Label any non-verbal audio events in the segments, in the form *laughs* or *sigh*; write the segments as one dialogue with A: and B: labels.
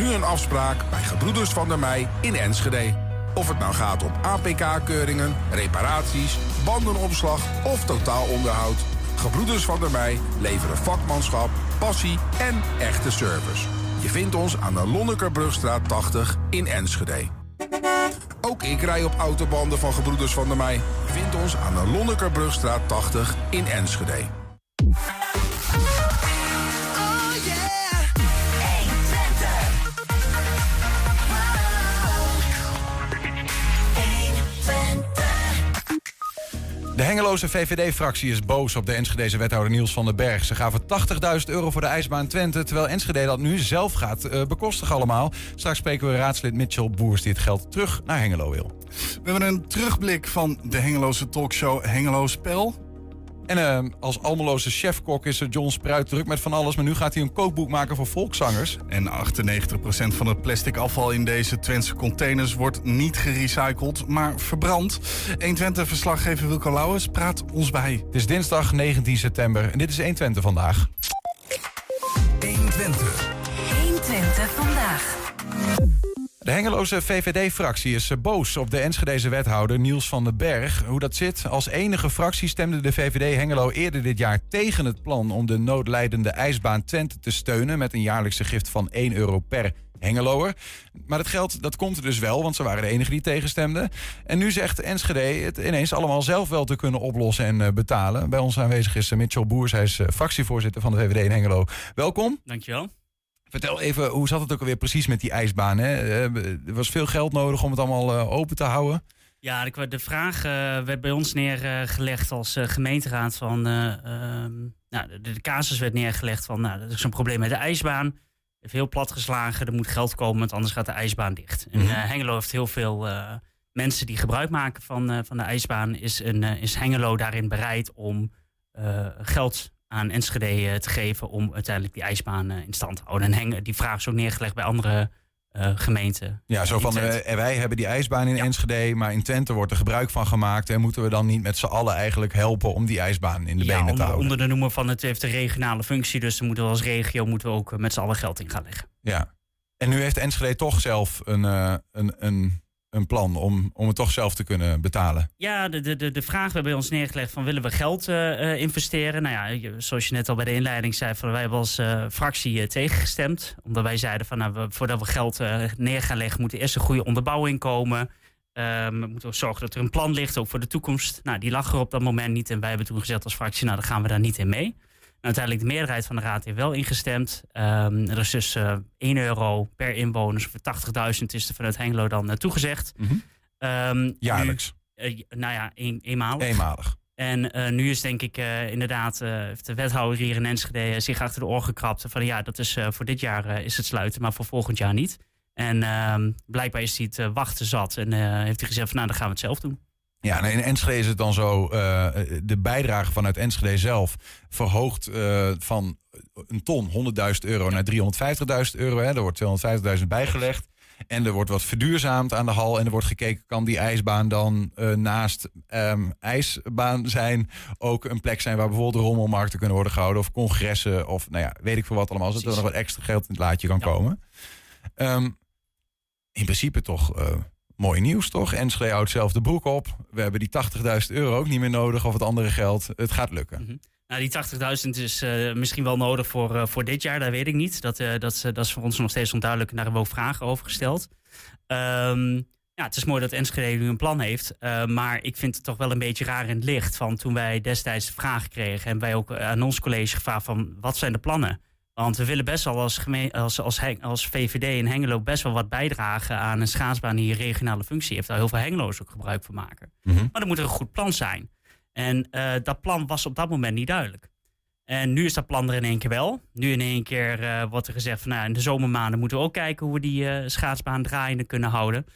A: nu een afspraak bij Gebroeders van der Mei in Enschede. Of het nou gaat om APK-keuringen, reparaties, bandenopslag of totaalonderhoud. Gebroeders van der Mei leveren vakmanschap, passie en echte service. Je vindt ons aan de Lonnekerbrugstraat 80 in Enschede. Ook ik rij op autobanden van Gebroeders van der Mei. Je vindt ons aan de Lonnekerbrugstraat 80 in Enschede.
B: Hengeloze VVD-fractie is boos op de Enschedeze wethouder Niels van den Berg. Ze gaven 80.000 euro voor de ijsbaan Twente, terwijl Enschede dat nu zelf gaat uh, bekostigen allemaal. Straks spreken we raadslid Mitchell Boers die het geld terug naar Hengelo wil.
C: We hebben een terugblik van de Hengeloze talkshow Hengelo Spel.
B: En uh, als Almeloze chefkok is er John Spruit druk met van alles. Maar nu gaat hij een kookboek maken voor volkszangers.
C: En 98% van het plastic afval in deze Twentse containers wordt niet gerecycled, maar verbrand. 120-verslaggever Wilco Lauwers praat ons bij.
B: Het is dinsdag 19 september en dit is 120 vandaag.
D: 120. 120 vandaag.
B: De Hengeloze VVD-fractie is eh, boos op de Enschedeze wethouder Niels van den Berg. Hoe dat zit, als enige fractie stemde de VVD Hengelo eerder dit jaar tegen het plan om de noodlijdende ijsbaan Twente te steunen met een jaarlijkse gift van 1 euro per Hengeloer. Maar dat geld dat komt er dus wel, want ze waren de enige die tegenstemden. En nu zegt Enschede het ineens allemaal zelf wel te kunnen oplossen en uh, betalen. Bij ons aanwezig is uh, Mitchell Boers, hij is fractievoorzitter van de VVD in Hengelo. Welkom.
E: Dankjewel.
B: Vertel even, hoe zat het ook alweer precies met die ijsbaan? Hè? Er was veel geld nodig om het allemaal uh, open te houden.
E: Ja, de, vraag uh, werd bij ons neergelegd als uh, gemeenteraad van... nou, de, de, casus werd neergelegd van, nou, dat is een probleem met de ijsbaan. Heeft heel plat geslagen, er moet geld komen, want anders gaat de ijsbaan dicht. En
B: Mhm.
E: Hengelo heeft heel veel mensen die gebruik maken van, van de ijsbaan. Is, een, is Hengelo daarin bereid om geld aan Enschede te geven om uiteindelijk die ijsbaan in stand te houden. En Heng, die vraag is ook neergelegd bij andere uh, gemeenten.
B: Ja, zo van uh, wij hebben die ijsbaan in ja. Enschede, maar in Twente wordt er gebruik van gemaakt. En moeten we dan niet met z'n allen eigenlijk helpen om die ijsbaan in de
E: ja,
B: benen
E: onder,
B: te houden?
E: Onder de noemer van het heeft een regionale functie, dus dan moeten we als regio moeten we ook met z'n allen geld in gaan leggen.
B: Ja, en nu heeft Enschede toch zelf een, uh, een, een een plan om, om het toch zelf te kunnen betalen?
E: Ja, de, de, de vraag werd bij ons neergelegd van willen we geld uh, investeren? Nou ja, zoals je net al bij de inleiding zei, van wij hebben als uh, fractie tegengestemd. Omdat wij zeiden van nou, voordat we geld neer gaan leggen, moet er eerst een goede onderbouwing komen. Um, we moeten zorgen dat er een plan ligt, ook voor de toekomst. Nou, die lag er op dat moment niet. En wij hebben toen gezegd als fractie, nou dan gaan we daar niet in mee. Uiteindelijk de meerderheid van de raad heeft wel ingestemd. Um, er is dus uh, 1 euro per inwoner, voor 80.000 is er vanuit Hengelo dan uh, toegezegd.
B: Mm -hmm.
E: um,
B: Jaarlijks?
E: Nu, uh, nou ja, een, eenmalig.
B: Eenmalig.
E: En uh, nu is denk ik uh, inderdaad, uh, heeft de wethouder hier in Enschede zich achter de oor gekrapt. Van ja, dat is voor dit jaar is het sluiten, maar voor volgend jaar niet. En ehm, blijkbaar is hij het wachten zat en heeft hij gezegd van nou, dan gaan we het zelf doen.
B: Ja, in Enschede is het dan zo, uh, de bijdrage vanuit Enschede zelf verhoogt uh, van een ton, 100.000 euro, naar 350.000 euro. Hè. Er wordt 250.000 bijgelegd. En er wordt wat verduurzaamd aan de hal. En er wordt gekeken, kan die ijsbaan dan uh, naast um, ijsbaan zijn... ook een plek zijn waar bijvoorbeeld rommelmarkten kunnen worden gehouden... of congressen of nou ja, weet ik veel wat allemaal. Zodat er nog wat extra geld in het laadje kan ja. komen. Um, in principe toch... Mooi nieuws toch? Enschede houdt zelf de broek op. We hebben die 80.000 euro ook niet meer nodig of het andere geld. Het gaat lukken.
E: -hmm. Nou, die 80.000 is uh, misschien wel nodig voor, uh, voor dit jaar, dat weet ik niet. Dat, uh, dat, dat is voor ons nog steeds onduidelijk daar hebben we ook vragen over gesteld. Um, ja, het is mooi dat Enschede nu een plan heeft. Maar ik vind het toch wel een beetje raar in het licht. Van toen wij destijds de vraag kregen en wij ook aan ons college gevraagd van wat zijn de plannen? Want we willen best wel als, gemeen, als, als, als VVD in Hengelo best wel wat bijdragen aan een schaatsbaan die een regionale functie heeft. Daar heel veel Hengelo's ook gebruik van maken.
B: Mhm.
E: Maar dan moet er een goed plan zijn. En uh, dat plan was op dat moment niet duidelijk. En nu is dat plan er in één keer wel. Nu in één keer uh, wordt er gezegd van nou, in de zomermaanden moeten we ook kijken hoe we die uh, schaatsbaan draaiende kunnen houden.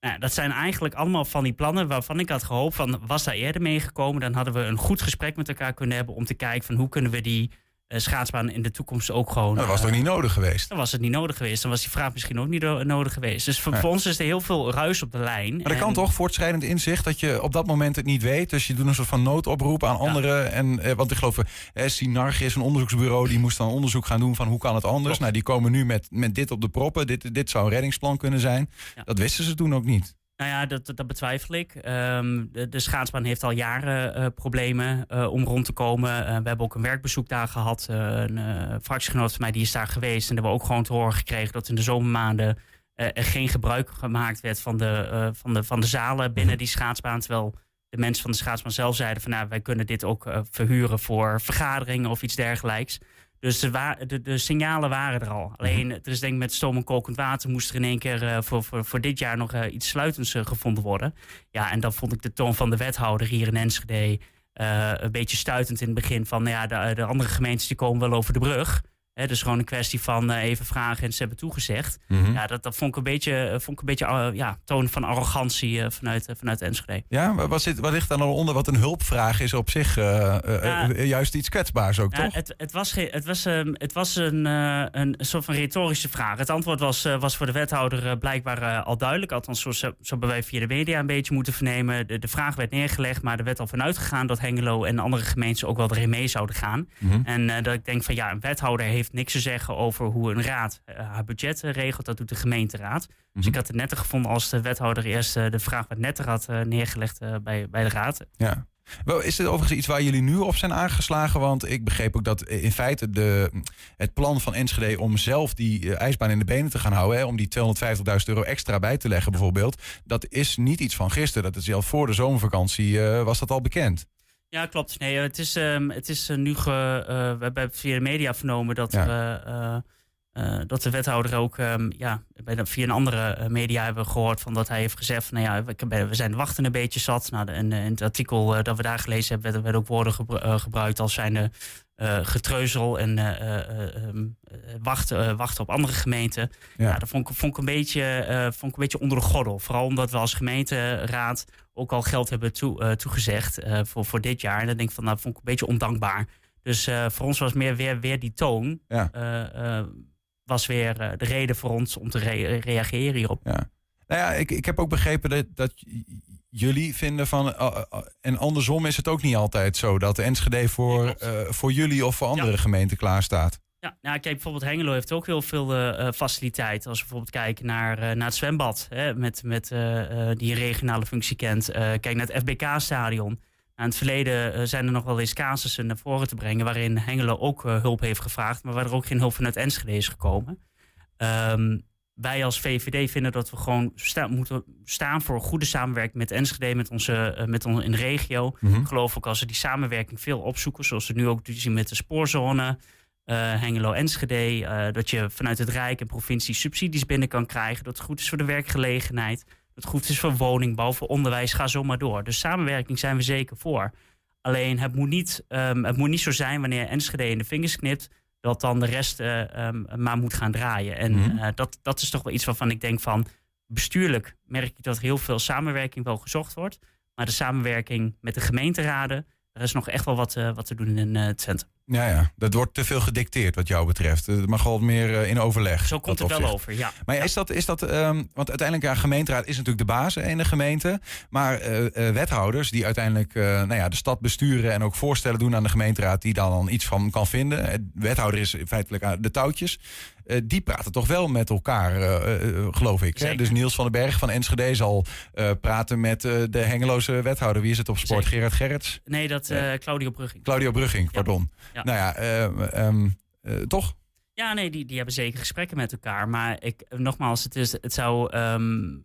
E: Nou, dat zijn eigenlijk allemaal van die plannen waarvan ik had gehoopt van was daar eerder meegekomen. Dan hadden we een goed gesprek met elkaar kunnen hebben om te kijken van hoe kunnen we die eh, schaatsbaan in de toekomst ook gewoon...
B: Dat was
E: eh,
B: toch niet nodig geweest?
E: Dan was het niet nodig geweest. Dan was die vraag misschien ook niet no- nodig geweest. Dus voor, ons is er heel veel ruis op de lijn.
B: Maar dat kan toch, voortschrijdend inzicht, dat je op dat moment het niet weet. Dus je doet een soort van noodoproep aan anderen. En, eh, want ik geloof, eh, Sinarg is een onderzoeksbureau, die moest dan onderzoek gaan doen van hoe kan het anders.
E: Klopt.
B: Nou, die komen nu met, met dit op de proppen. Dit, dit zou een reddingsplan kunnen zijn.
E: Ja.
B: Dat wisten ze toen ook niet.
E: Nou ja, dat, dat betwijfel ik. Ehm, de, de schaatsbaan heeft al jaren eh, problemen eh, om rond te komen. Eh, we hebben ook een werkbezoek daar gehad. Eh, een fractiegenoot van mij die is daar geweest. En hebben we ook gewoon te horen gekregen dat in de zomermaanden er geen gebruik gemaakt werd van de, van de, van de zalen binnen die schaatsbaan. Terwijl de mensen van de schaatsbaan zelf zeiden van nou, wij kunnen dit ook verhuren voor vergaderingen of iets dergelijks. Dus de, wa- de, de signalen waren er al. Alleen, er is denk ik met stoom en kokend water moest er in één keer eh, voor, voor, voor dit jaar nog eh, iets sluitends eh, gevonden worden. Ja, en dan vond ik de toon van de wethouder hier in Enschede een beetje stuitend in het begin. Van nou ja, de, de andere gemeentes die komen wel over de brug. Hè, dus gewoon een kwestie van eh, even vragen en ze hebben toegezegd.
B: Mhm.
E: Ja, dat, dat vond ik een beetje, eh, vond ik een beetje eh, ja, toon van arrogantie vanuit, vanuit Enschede.
B: Ja, wat, zit, wat ligt daar dan onder? Wat een hulpvraag is op zich
E: Ja.
B: juist iets kwetsbaars ook,
E: Ja,
B: toch?
E: het, het was, het was, ehm, het was een, een soort van retorische vraag. Het antwoord was, was voor de wethouder blijkbaar al duidelijk. Althans, zo, zo hebben wij via de media een beetje moeten vernemen. De, de vraag werd neergelegd, maar er werd al vanuit gegaan dat Hengelo en andere gemeenten ook wel erin mee zouden gaan.
B: Mhm.
E: En dat ik denk van ja, een wethouder heeft niks te zeggen over hoe een raad eh, haar budget eh, regelt. Dat doet de gemeenteraad. Dus
B: Mhm.
E: ik had het netter gevonden als de wethouder eerst eh, de vraag wat netter had neergelegd bij, bij de raad.
B: Ja. Wel, is dit overigens iets waar jullie nu op zijn aangeslagen? Want ik begreep ook dat in feite de, het plan van Enschede om zelf die ijsbaan in de benen te gaan houden, hè, om die 250.000 euro extra bij te leggen bijvoorbeeld, dat is niet iets van gisteren. Dat is al voor de zomervakantie was dat al bekend.
E: Ja, klopt. Nee, het is, ehm, het is eh, nu. Ge, eh, we hebben via de media vernomen dat,
B: Ja.
E: we, eh, dat de wethouder ook ehm, ja, bij de, via een andere eh, media hebben gehoord van dat hij heeft gezegd van nou ja, we, we zijn wachten een beetje zat. Nou, de, en, eh, in het artikel dat we daar gelezen hebben, werden, werden ook woorden gebru- gebruikt als zijnde eh getreuzel en eh, eh, eh, ehm, eh, wachten, wachten op andere gemeenten.
B: Ja.
E: Ja, dat vond ik, vond, ik een beetje, vond ik een beetje onder de gordel. Vooral omdat we als gemeenteraad ook al geld hebben toe, toegezegd voor, voor dit jaar. En dan denk ik van, nou, vond ik een beetje ondankbaar. Dus voor ons was meer weer, weer die toon.
B: Ja.
E: Was weer eh, de reden voor ons om te re- reageren hierop.
B: Ja. Nou ja, ik, ik heb ook begrepen dat, dat jullie vinden van. eh, eh, en andersom is het ook niet altijd zo dat de Enschede voor,
E: Nee,
B: voor jullie of voor andere gemeenten klaarstaat.
E: Ja, nou, kijk, bijvoorbeeld Hengelo heeft ook heel veel eh, faciliteiten. Als we bijvoorbeeld kijken naar, naar het zwembad, hè, met, met, die regionale functie kent. Kijk naar het FBK-stadion. In het verleden eh, zijn er nog wel eens casussen naar voren te brengen... waarin Hengelo ook eh, hulp heeft gevraagd... maar waar er ook geen hulp vanuit Enschede is gekomen. Ehm, wij als VVD vinden dat we gewoon sta- moeten staan voor goede samenwerking met Enschede... met onze, eh, met ons in de regio.
B: Mhm.
E: Ik geloof ook als we die samenwerking veel opzoeken... zoals we nu ook zien met de spoorzone... eh, Hengelo-Enschede, dat je vanuit het Rijk en provincie subsidies binnen kan krijgen. Dat het goed is voor de werkgelegenheid. Het goed is voor woningbouw, voor onderwijs, ga zo maar door. Dus samenwerking zijn we zeker voor. Alleen het moet niet, ehm, het moet niet zo zijn wanneer Enschede in de vingers knipt... dat dan de rest eh, ehm, maar moet gaan draaien. En
B: Mhm.
E: eh, dat, dat is toch wel iets waarvan ik denk van... bestuurlijk merk ik dat heel veel samenwerking wel gezocht wordt. Maar de samenwerking met de gemeenteraden... er is nog echt wel wat, eh, wat te doen in het centrum.
B: Ja, ja, dat wordt te veel gedicteerd wat jou betreft. Het mag wel meer eh, in overleg.
E: Zo komt het wel over, ja.
B: Maar is dat, is dat ehm, want uiteindelijk, ja, gemeenteraad is natuurlijk de baas in de gemeente. Maar eh, eh, wethouders die uiteindelijk eh, nou ja, de stad besturen en ook voorstellen doen aan de gemeenteraad die dan, dan iets van kan vinden. Het wethouder is feitelijk aan de touwtjes. Eh, die praten toch wel met elkaar, eh, eh, geloof ik. Hè? Dus Niels van den Berg van Enschede zal eh, praten met eh, de Hengeloze wethouder. Wie is het op sport?
E: Zeker.
B: Gerard Gerrits?
E: Nee, dat eh Claudio Brugging.
B: Claudio Brugging, pardon.
E: Ja.
B: Nou ja, eh, ehm, eh, toch?
E: Ja, nee, die, die hebben zeker gesprekken met elkaar. Maar ik, nogmaals, het, is, het zou. ehm,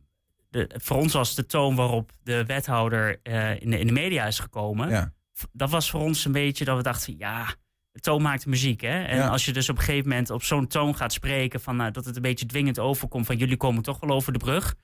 E: de, voor ons was de toon waarop de wethouder eh, in, de, in de media is gekomen.
B: Ja.
E: Dat was voor ons een beetje dat we dachten: ja, de toon maakt muziek. Hè? En
B: Ja.
E: als je dus op een gegeven moment op zo'n toon gaat spreken. Van, nou, dat het een beetje dwingend overkomt van jullie komen toch wel over de brug.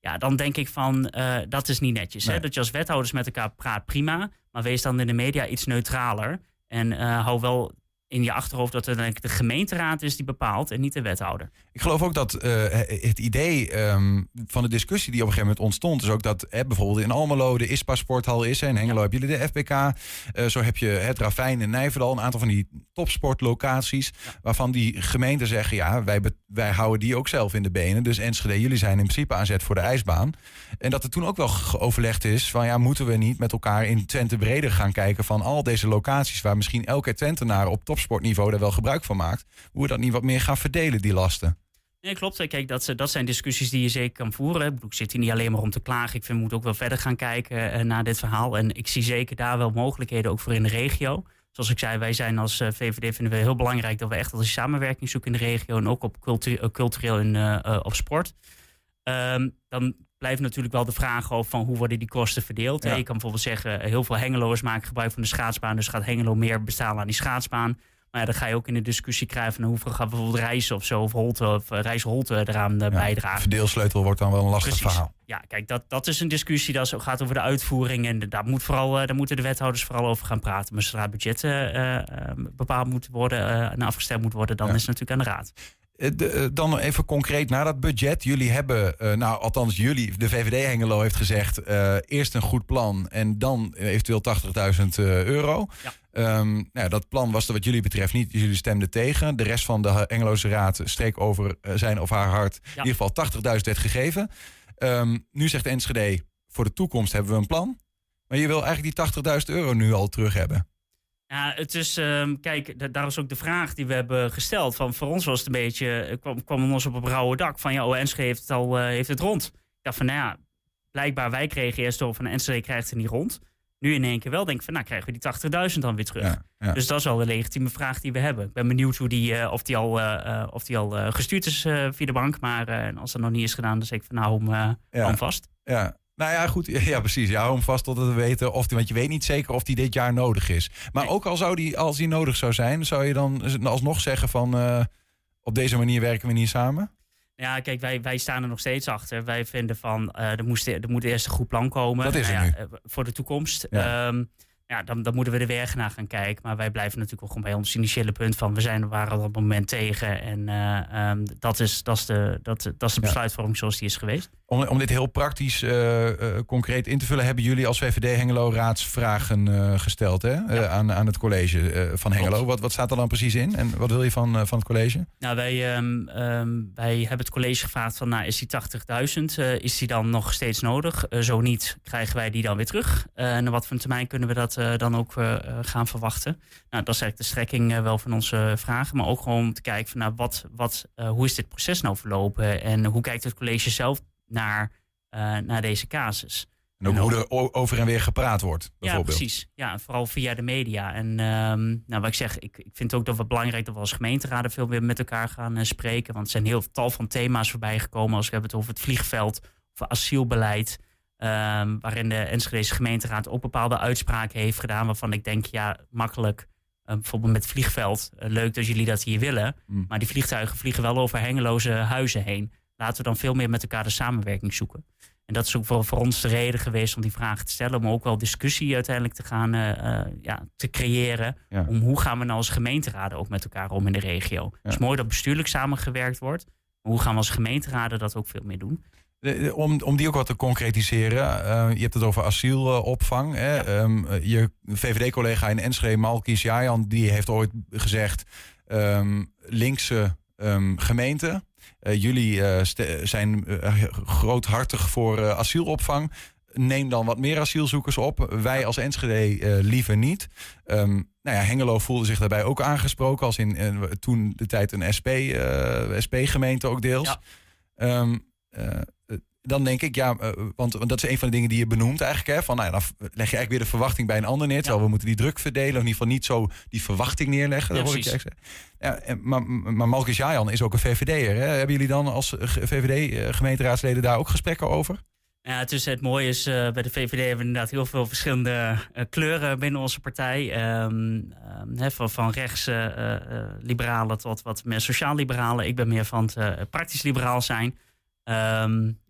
E: Ja, dan denk ik van dat is niet netjes.
B: Nee.
E: Hè? Dat je als wethouders met elkaar praat, prima. Maar wees dan in de media iets neutraler. En eh, hou wel in je achterhoofd dat het de gemeenteraad is die bepaalt en niet de wethouder.
B: Ik geloof ook dat uh, het idee um, van de discussie die op een gegeven moment ontstond, is ook dat hè, bijvoorbeeld in Almelo de ISPA sporthal is. Hè, in Hengelo hebben jullie de FPK. Uh, zo heb je het Ravijn in Nijverdal, een aantal van die topsportlocaties. Ja. Waarvan die gemeenten zeggen, ja, wij, wij houden die ook zelf in de benen. Dus Enschede, jullie zijn in principe aanzet voor de ijsbaan. En dat er toen ook wel overlegd is van, ja, moeten we niet met elkaar in Twente breder gaan kijken van al deze locaties waar misschien elke Twentenaar op topsportniveau daar wel gebruik van maakt. Hoe we dat niet wat meer gaan verdelen, die lasten.
E: Nee, klopt. Kijk, dat, dat zijn discussies die je zeker kan voeren. Ik zit hier niet alleen maar om te klagen. Ik vind, we moeten ook wel verder gaan kijken uh, naar dit verhaal. En ik zie zeker daar wel mogelijkheden ook voor in de regio. Zoals ik zei, wij zijn als eh, VVD vinden we heel belangrijk dat we echt als samenwerking zoeken in de regio. En ook op cultu cultureel en op sport. Um, dan blijft natuurlijk wel de vraag over van hoe worden die kosten verdeeld. Ja. Je kan bijvoorbeeld zeggen, heel veel Hengeloers maken gebruik van de schaatsbaan. Dus gaat Hengelo meer betalen aan die schaatsbaan. Maar ja, dan ga je ook in de discussie krijgen hoeveel gaat bijvoorbeeld reizen of zo, of, Holte, of uh, Reis Holte eraan uh, ja, bijdragen.
B: Verdeelsleutel wordt dan wel een lastig
E: Precies.
B: verhaal.
E: Ja, kijk, dat, dat is een discussie dat gaat over de uitvoering. En daar, moet vooral, daar moeten de wethouders vooral over gaan praten. Maar zodra budgetten bepaald moeten worden en afgestemd moet worden, dan ja. is het natuurlijk aan de raad.
B: De, dan even concreet naar dat budget. Jullie hebben, uh, nou althans jullie, de VVD Hengelo heeft gezegd... Uh, eerst een goed plan en dan eventueel 80.000 uh, euro. Ja. Um, nou, dat plan was er wat jullie betreft niet. Jullie stemden tegen. De rest van de Hengeloze Raad streek over zijn of haar hart. Ja. In ieder geval 80.000 werd gegeven. Um, nu zegt Enschede, voor de toekomst hebben we een plan. Maar je wil eigenlijk die 80.000 euro nu al terug hebben.
E: Ja, het is, um, kijk, daar is ook de vraag die we hebben gesteld. Van voor ons was het een beetje, kwam, kwam ons op een rauwe dak van ja, oh, Enschede heeft het al, uh, heeft het rond. Ik dacht van, nou ja, blijkbaar wij kregen eerst door van Enschede krijgt het niet rond. Nu in één keer wel denk ik van, nou krijgen we die 80.000 dan weer terug. Ja, ja. Dus dat is al een legitieme vraag die we hebben. Ik ben benieuwd hoe die, uh, of die al, uh, of die al gestuurd is via de bank. Maar als dat nog niet is gedaan, dan zeg ik van nou, hou hem,
B: ja.
E: hem vast.
B: Ja, nou ja, goed. *laughs* Ja, precies. Ja, hou hem vast totdat we weten of die, want je weet niet zeker of die dit jaar nodig is. Maar ook al zou die, als die nodig zou zijn, zou je dan alsnog zeggen van uh, op deze manier werken we niet samen?
E: Ja, kijk, wij, wij staan er nog steeds achter. Wij vinden van uh, er, moest, er moet eerst een goed plan komen.
B: Dat is
E: nou
B: ja,
E: Voor de toekomst. Ja. Um, ja, dan, dan moeten we er weer naar gaan kijken. Maar wij blijven natuurlijk ook gewoon bij ons initiële punt van we zijn, waren op dat moment tegen. En uh, um, dat, is, dat, is de, dat, dat is de besluitvorming zoals die is geweest.
B: Om, om dit heel praktisch uh, uh, concreet in te vullen, hebben jullie als VVD Hengelo raadsvragen gesteld hè? Ja. aan, aan het college van Hengelo. Wat, wat staat er dan precies in en wat wil je van, van het college?
E: Nou, wij, um, um, wij hebben het college gevraagd van nou, is die 80.000, is die dan nog steeds nodig? zo niet, krijgen wij die dan weer terug? en wat voor een termijn kunnen we dat dan ook gaan verwachten. Nou, dat is eigenlijk de strekking wel van onze vragen. Maar ook gewoon om te kijken van nou, wat, wat, hoe is dit proces nou verlopen? En hoe kijkt het college zelf naar, naar deze casus?
B: En ook, en hoe er over en weer gepraat wordt, bijvoorbeeld.
E: Ja, precies. Ja, vooral via de media. En um, nou, wat ik zeg, ik, ik vind ook dat het belangrijk dat we als gemeenteraden veel meer met elkaar gaan uh, spreken. Want er zijn heel tal van thema's voorbij gekomen. Als we hebben het over het vliegveld, over asielbeleid. Um, waarin de Enschedese gemeenteraad ook bepaalde uitspraken heeft gedaan. Waarvan ik denk, ja, makkelijk. Uh, bijvoorbeeld met vliegveld. Uh, leuk dat jullie dat hier willen. Mm. Maar die vliegtuigen vliegen wel over hengeloze huizen heen. Laten we dan veel meer met elkaar de samenwerking zoeken. En dat is ook voor, voor ons de reden geweest om die vragen te stellen. Om ook wel discussie uiteindelijk te gaan uh, ja, te creëren. Ja. Om hoe gaan we nou als gemeenteraden ook met elkaar om in de regio. Ja. Het is mooi dat bestuurlijk samengewerkt wordt. Maar hoe gaan we als gemeenteraden dat ook veel meer doen?
B: Om, om die ook wat te concretiseren. Uh, je hebt het over asielopvang. Hè? Ja. Um, je VVD-collega in Enschede, Malkis Jajan, die heeft ooit gezegd... Um, linkse um, gemeente. Uh, jullie uh, zijn groothartig voor asielopvang. Neem dan wat meer asielzoekers op. Wij als Enschede liever niet. Um, nou ja, Hengelo voelde zich daarbij ook aangesproken... als in toen de tijd een SP-gemeente SP ook deels. Ja. Um, dan denk ik, ja, uh, want, want dat is een van de dingen die je benoemt eigenlijk. Hè, van, nou ja, dan leg je eigenlijk weer de verwachting bij een ander neer. Terwijl ja. we moeten die druk verdelen. Of in ieder geval niet zo die verwachting neerleggen. Ja, hoor ik zeggen. Ja, maar maar Malkus Jajan is ook een VVD'er. Hebben jullie dan als VVD-gemeenteraadsleden daar ook gesprekken over?
E: Ja, het, is, het mooie is, uh, bij de VVD hebben we inderdaad heel veel verschillende uh, kleuren binnen onze partij. Um, um, van, van rechts uh, liberalen tot wat meer sociaal-liberalen. Ik ben meer van het praktisch liberaal zijn.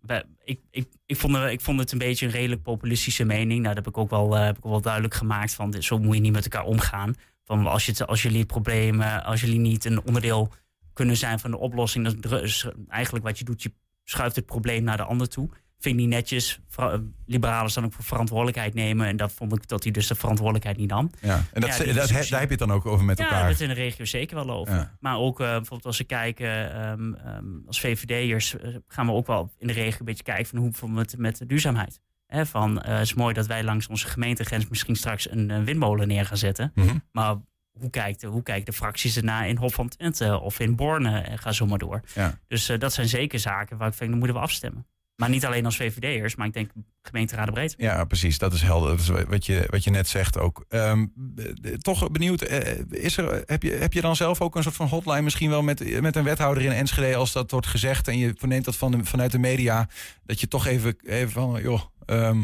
E: Wij, ik, ik, ik, vond, ik vond het een beetje een redelijk populistische mening. Nou, dat heb ik ook wel, uh, heb ik wel duidelijk gemaakt. Van, zo moet je niet met elkaar omgaan. Van als, je, als jullie problemen, als jullie niet een onderdeel kunnen zijn van de oplossing, dan is eigenlijk wat je doet, je schuift het probleem naar de ander toe. Vind ik niet netjes. Eh, Liberalen dan ook voor verantwoordelijkheid nemen. En dat vond ik dat hij dus de verantwoordelijkheid niet nam.
B: Ja. En dat,
E: Ja,
B: dat, daar heb je het dan ook over met
E: Ja,
B: elkaar.
E: daar hebben we het in de regio zeker wel over.
B: Ja.
E: Maar ook eh, bijvoorbeeld als we kijken, ehm, ehm, als VVD'ers eh, gaan we ook wel in de regio een beetje kijken van hoe bijvoorbeeld met, met de duurzaamheid. Hè, van, het is mooi dat wij langs onze gemeentegrens misschien straks een, windmolen neer gaan zetten.
B: Mhm.
E: Maar hoe kijkt, de, hoe kijken de fracties ernaar in Hof van Twente of in Borne? En ga zo maar door.
B: Ja.
E: Dus dat zijn zeker zaken waar ik vind, daar moeten we afstemmen. Maar niet alleen als VVD'ers, maar ik denk gemeenteraden breed.
B: Ja, precies. Dat is helder. Dat is wat je, wat je net zegt ook. Ehm, eh, toch benieuwd, eh, is er, heb, je, heb je dan zelf ook een soort van hotline misschien wel met, met een wethouder in Enschede als dat wordt gezegd en je verneemt dat van de, vanuit de media, dat je toch even, even van, joh, ehm,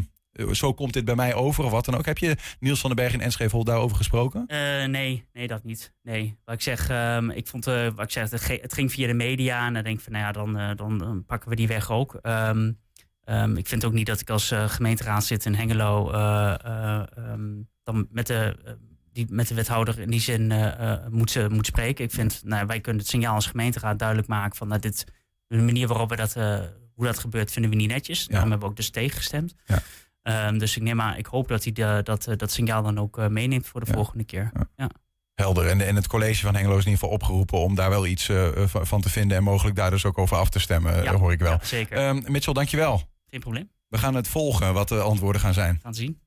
B: zo komt dit bij mij over of wat dan ook. Heb je Niels van den Berg in Enschede daarover gesproken?
E: Eh, nee, nee, dat niet. Nee. Wat ik zeg, ehm, ik vond, eh, wat ik zeg, het, ging via de media. En dan denk ik van, nou ja, dan, eh, dan, dan pakken we die weg ook. Ehm, ehm, ik vind ook niet dat ik als eh, gemeenteraad zit in Hengelo, eh, eh, dan met de, eh, die, met de wethouder in die zin eh, eh, moet, ze- moet spreken. Ik vind, nou, wij kunnen het signaal als gemeenteraad duidelijk maken van, nou, dit, de manier waarop we dat, eh, hoe dat gebeurt, vinden we niet netjes. Daarom hebben we ook dus tegengestemd.
B: Ja.
E: Ehm, dus ik neem aan, ik hoop dat hij de, dat, eh, dat signaal dan ook eh, meeneemt voor de
B: Ja.
E: volgende keer.
B: Helder. En, en het college van Hengelo is in ieder geval opgeroepen om daar wel iets eh, van te vinden en mogelijk daar dus ook over af te stemmen,
E: Ja.
B: Dat hoor ik wel.
E: Ja, zeker.
B: Ehm Mitchell, dankjewel.
E: Geen probleem.
B: We gaan het volgen wat de antwoorden gaan zijn.
E: We gaan het zien.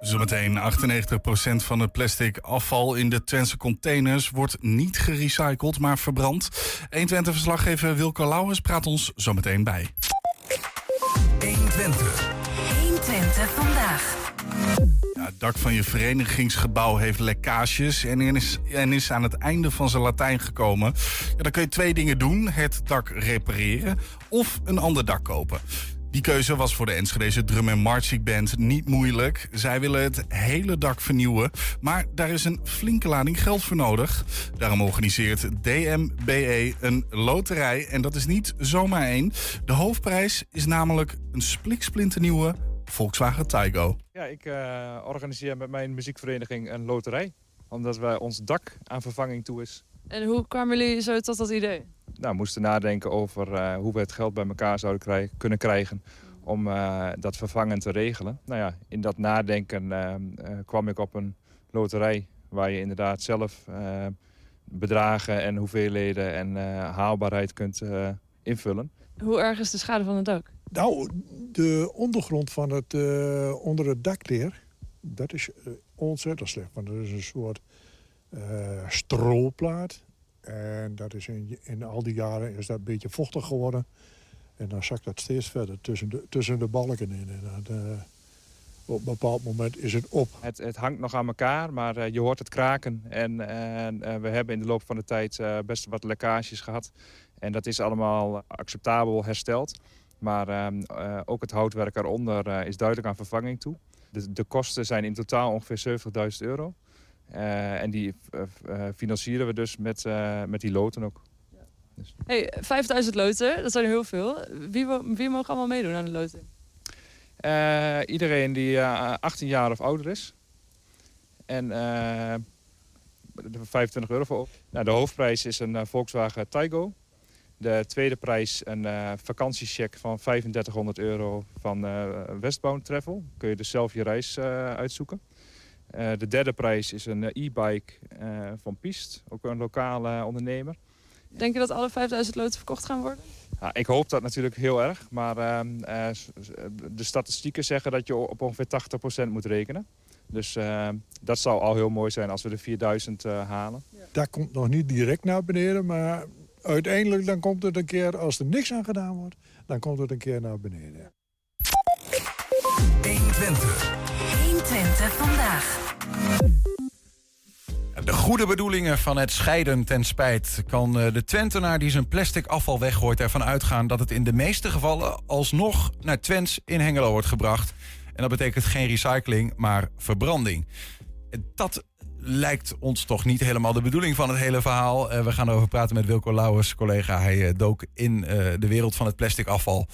C: Zometeen 98% van het plastic afval in de Twentse containers wordt niet gerecycled, maar verbrand. 120-verslaggever Wilco Lauwers praat ons zometeen bij.
A: 120.
D: 120 vandaag.
C: Het dak van je verenigingsgebouw heeft lekkages en is, en is aan het einde van zijn Latijn gekomen. Ja, dan kun je twee dingen doen: het dak repareren of een ander dak kopen. Die keuze was voor de Enschedeze drum- en marching band niet moeilijk. Zij willen het hele dak vernieuwen, maar daar is een flinke lading geld voor nodig. Daarom organiseert DMBE een loterij en dat is niet zomaar één. De hoofdprijs is namelijk een spliksplinternieuwe Volkswagen Taigo.
F: Ja, ik eh, organiseer met mijn muziekvereniging een loterij. Omdat wij ons dak aan vervanging toe is.
G: En hoe kwamen jullie zo tot dat idee?
F: Nou, we moesten nadenken over eh, hoe we het geld bij elkaar zouden krij- kunnen krijgen om eh, dat vervangen te regelen. Nou ja, in dat nadenken kwam ik op een loterij waar je inderdaad zelf eh, bedragen en hoeveelheden en eh, haalbaarheid kunt eh, invullen.
G: Hoe erg is de schade van het dak?
H: Nou, de ondergrond van het, eh, onder het dakleer, dat is eh, ontzettend slecht. Want dat is een soort eh stroopplaat. En dat is in, in al die jaren is dat een beetje vochtig geworden. En dan zakt dat steeds verder tussen de, tussen de balken in. En eh, op een bepaald moment is het op.
F: Het, het hangt nog aan elkaar, maar je hoort het kraken. En, en, we hebben in de loop van de tijd best wat lekkages gehad. En dat is allemaal acceptabel hersteld. Maar ehm, eh, ook het houtwerk eronder eh, is duidelijk aan vervanging toe. De, de kosten zijn in totaal ongeveer 70.000 euro. Eh, en die financieren we dus met, eh, met die loten ook.
G: Hey, 5000 loten, dat zijn er heel veel. Wie, wie mogen allemaal meedoen aan de loting?
F: Eh, iedereen die eh, 18 jaar of ouder is. En eh, de 25 euro voor op. Nou, de hoofdprijs is een Volkswagen Taigo. De tweede prijs een eh vakantiecheck van 3500 euro van eh Westbound Travel. Kun je dus zelf je reis eh, uitzoeken. Eh, de derde prijs is een e-bike eh, van Piest, ook een lokale ondernemer.
G: Denk je dat alle 5000 loten verkocht gaan worden?
F: Ja, ik hoop dat natuurlijk heel erg, maar ehm, eh, de statistieken zeggen dat je op ongeveer 80% moet rekenen. Dus ehm, dat zou al heel mooi zijn als we de 4000 eh, halen.
H: Dat komt nog niet direct naar beneden, maar uiteindelijk dan komt het een keer, als er niks aan gedaan wordt, dan komt het een keer naar beneden.
A: 120.
D: 120 vandaag.
B: De goede bedoelingen van het scheiden ten spijt kan eh, de Twentenaar die zijn plastic afval weggooit ervan uitgaan dat het in de meeste gevallen alsnog naar Twents in Hengelo wordt gebracht. En dat betekent geen recycling, maar verbranding. En Dat lijkt ons toch niet helemaal de bedoeling van het hele verhaal. Eh, we gaan erover praten met Wilco Lauwers, collega. Hij eh, dook in eh, de wereld van het plastic afval.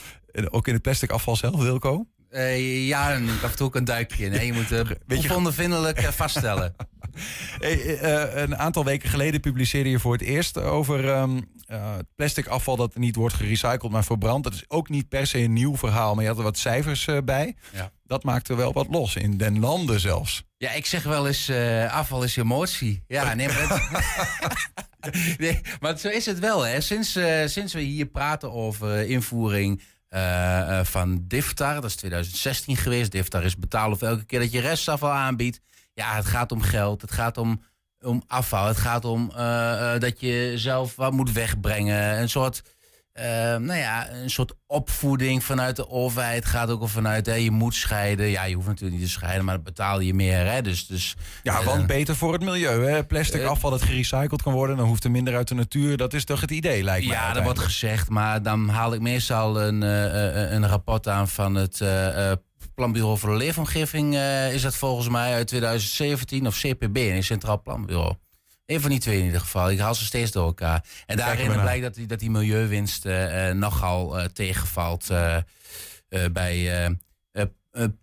B: Ook in het plastic afval zelf, Wilco?
I: Ja, en af en toe ook een duikje. Nee, je moet *laughs* onvindelijk eh, vaststellen. *laughs*
B: Een aantal weken geleden publiceerde je voor het eerst over eh, plastic afval dat niet wordt gerecycled, maar verbrand. Dat is ook niet per se een nieuw verhaal, maar je had er wat cijfers bij.
I: Ja.
B: Dat maakte wel wat los, in den landen zelfs.
I: Ja, ik zeg wel eens, eh, afval is emotie. Ja, *laughs* nee, maar, het- *laughs* nee, maar zo is het wel. Hè. Sinds, eh, sinds we hier praten over invoering eh, van Diftar, dat is 2016 geweest. Diftar is betalen voor elke keer dat je restafval aanbiedt. Ja, het gaat om geld, het gaat om, om afval, het gaat om dat je zelf wat moet wegbrengen. Een soort... eh, nou ja, een soort opvoeding vanuit de overheid gaat ook al vanuit, hè, je moet scheiden. Ja, je hoeft natuurlijk niet te scheiden, maar dan betaal je meer. Hè? Dus, dus,
B: Ja,
I: eh,
B: want beter voor het milieu. Hè? Plastic
I: eh,
B: afval dat gerecycled kan worden, dan hoeft er minder uit de natuur. Dat is toch het idee, lijkt mij.
I: Ja, dat wordt gezegd, maar dan haal ik meestal een, eh, een rapport aan van het Planbureau voor de Leefomgeving. is dat volgens mij uit 2017 of CPB, een Centraal Planbureau. Eén van die twee in ieder geval. Ik haal ze steeds door elkaar. En daarin blijkt dat die, dat die milieuwinst nogal tegenvalt bij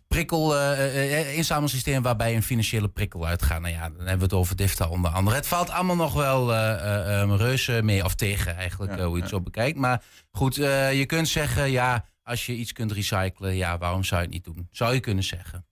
I: prikkel, eh, inzamelsysteem waarbij een financiële prikkel uitgaat. Nou ja, dan hebben we het over DIFTA onder andere. Het valt allemaal nog wel eh, eh, eh, reuze mee, of tegen eigenlijk, eh, hoe je het zo bekijkt. Maar goed, je kunt zeggen, ja, als je iets kunt recyclen, ja, waarom zou je het niet doen? Zou je kunnen zeggen.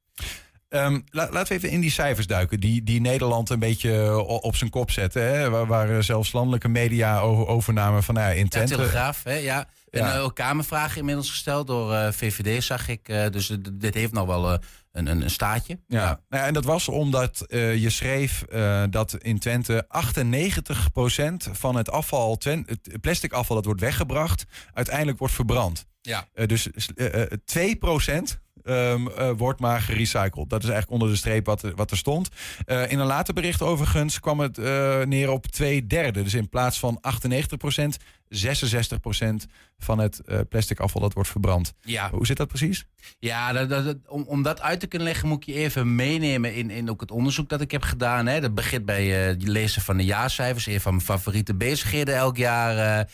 B: Ehm, la- laten we even in die cijfers duiken, die, die Nederland een beetje o- op zijn kop zetten. Hè? Waar, waar eh, zelfs landelijke media over, overnamen van nou ja, in
I: Ja,
B: Twente.
I: Telegraaf, hè, ja. En
B: Ja.
I: eh, ook Kamervragen inmiddels gesteld door eh, VVD, zag ik. Eh, dus eh, dit heeft nog wel eh, een, een, een staatje.
B: Ja, Nou ja, en dat was omdat eh, je schreef eh, dat in Twente 98% van het afval, het plastic afval dat wordt weggebracht, uiteindelijk wordt verbrand.
I: Ja.
B: Eh, dus eh, eh, 2% ehm, eh, wordt maar gerecycled. Dat is eigenlijk onder de streep wat, er- wat er stond. Eh, in een later bericht overigens kwam het eh, neer op twee derde. Dus in plaats van 98%, 66% van het plastic afval dat wordt verbrand.
I: Ja.
B: Hoe zit dat precies?
I: Ja, dat, dat- om, om dat uit te kunnen leggen moet ik je even meenemen in, in ook het onderzoek dat ik heb gedaan. Hè. Dat begint bij het lezen van de jaarcijfers. Een van mijn favoriete bezigheden elk jaar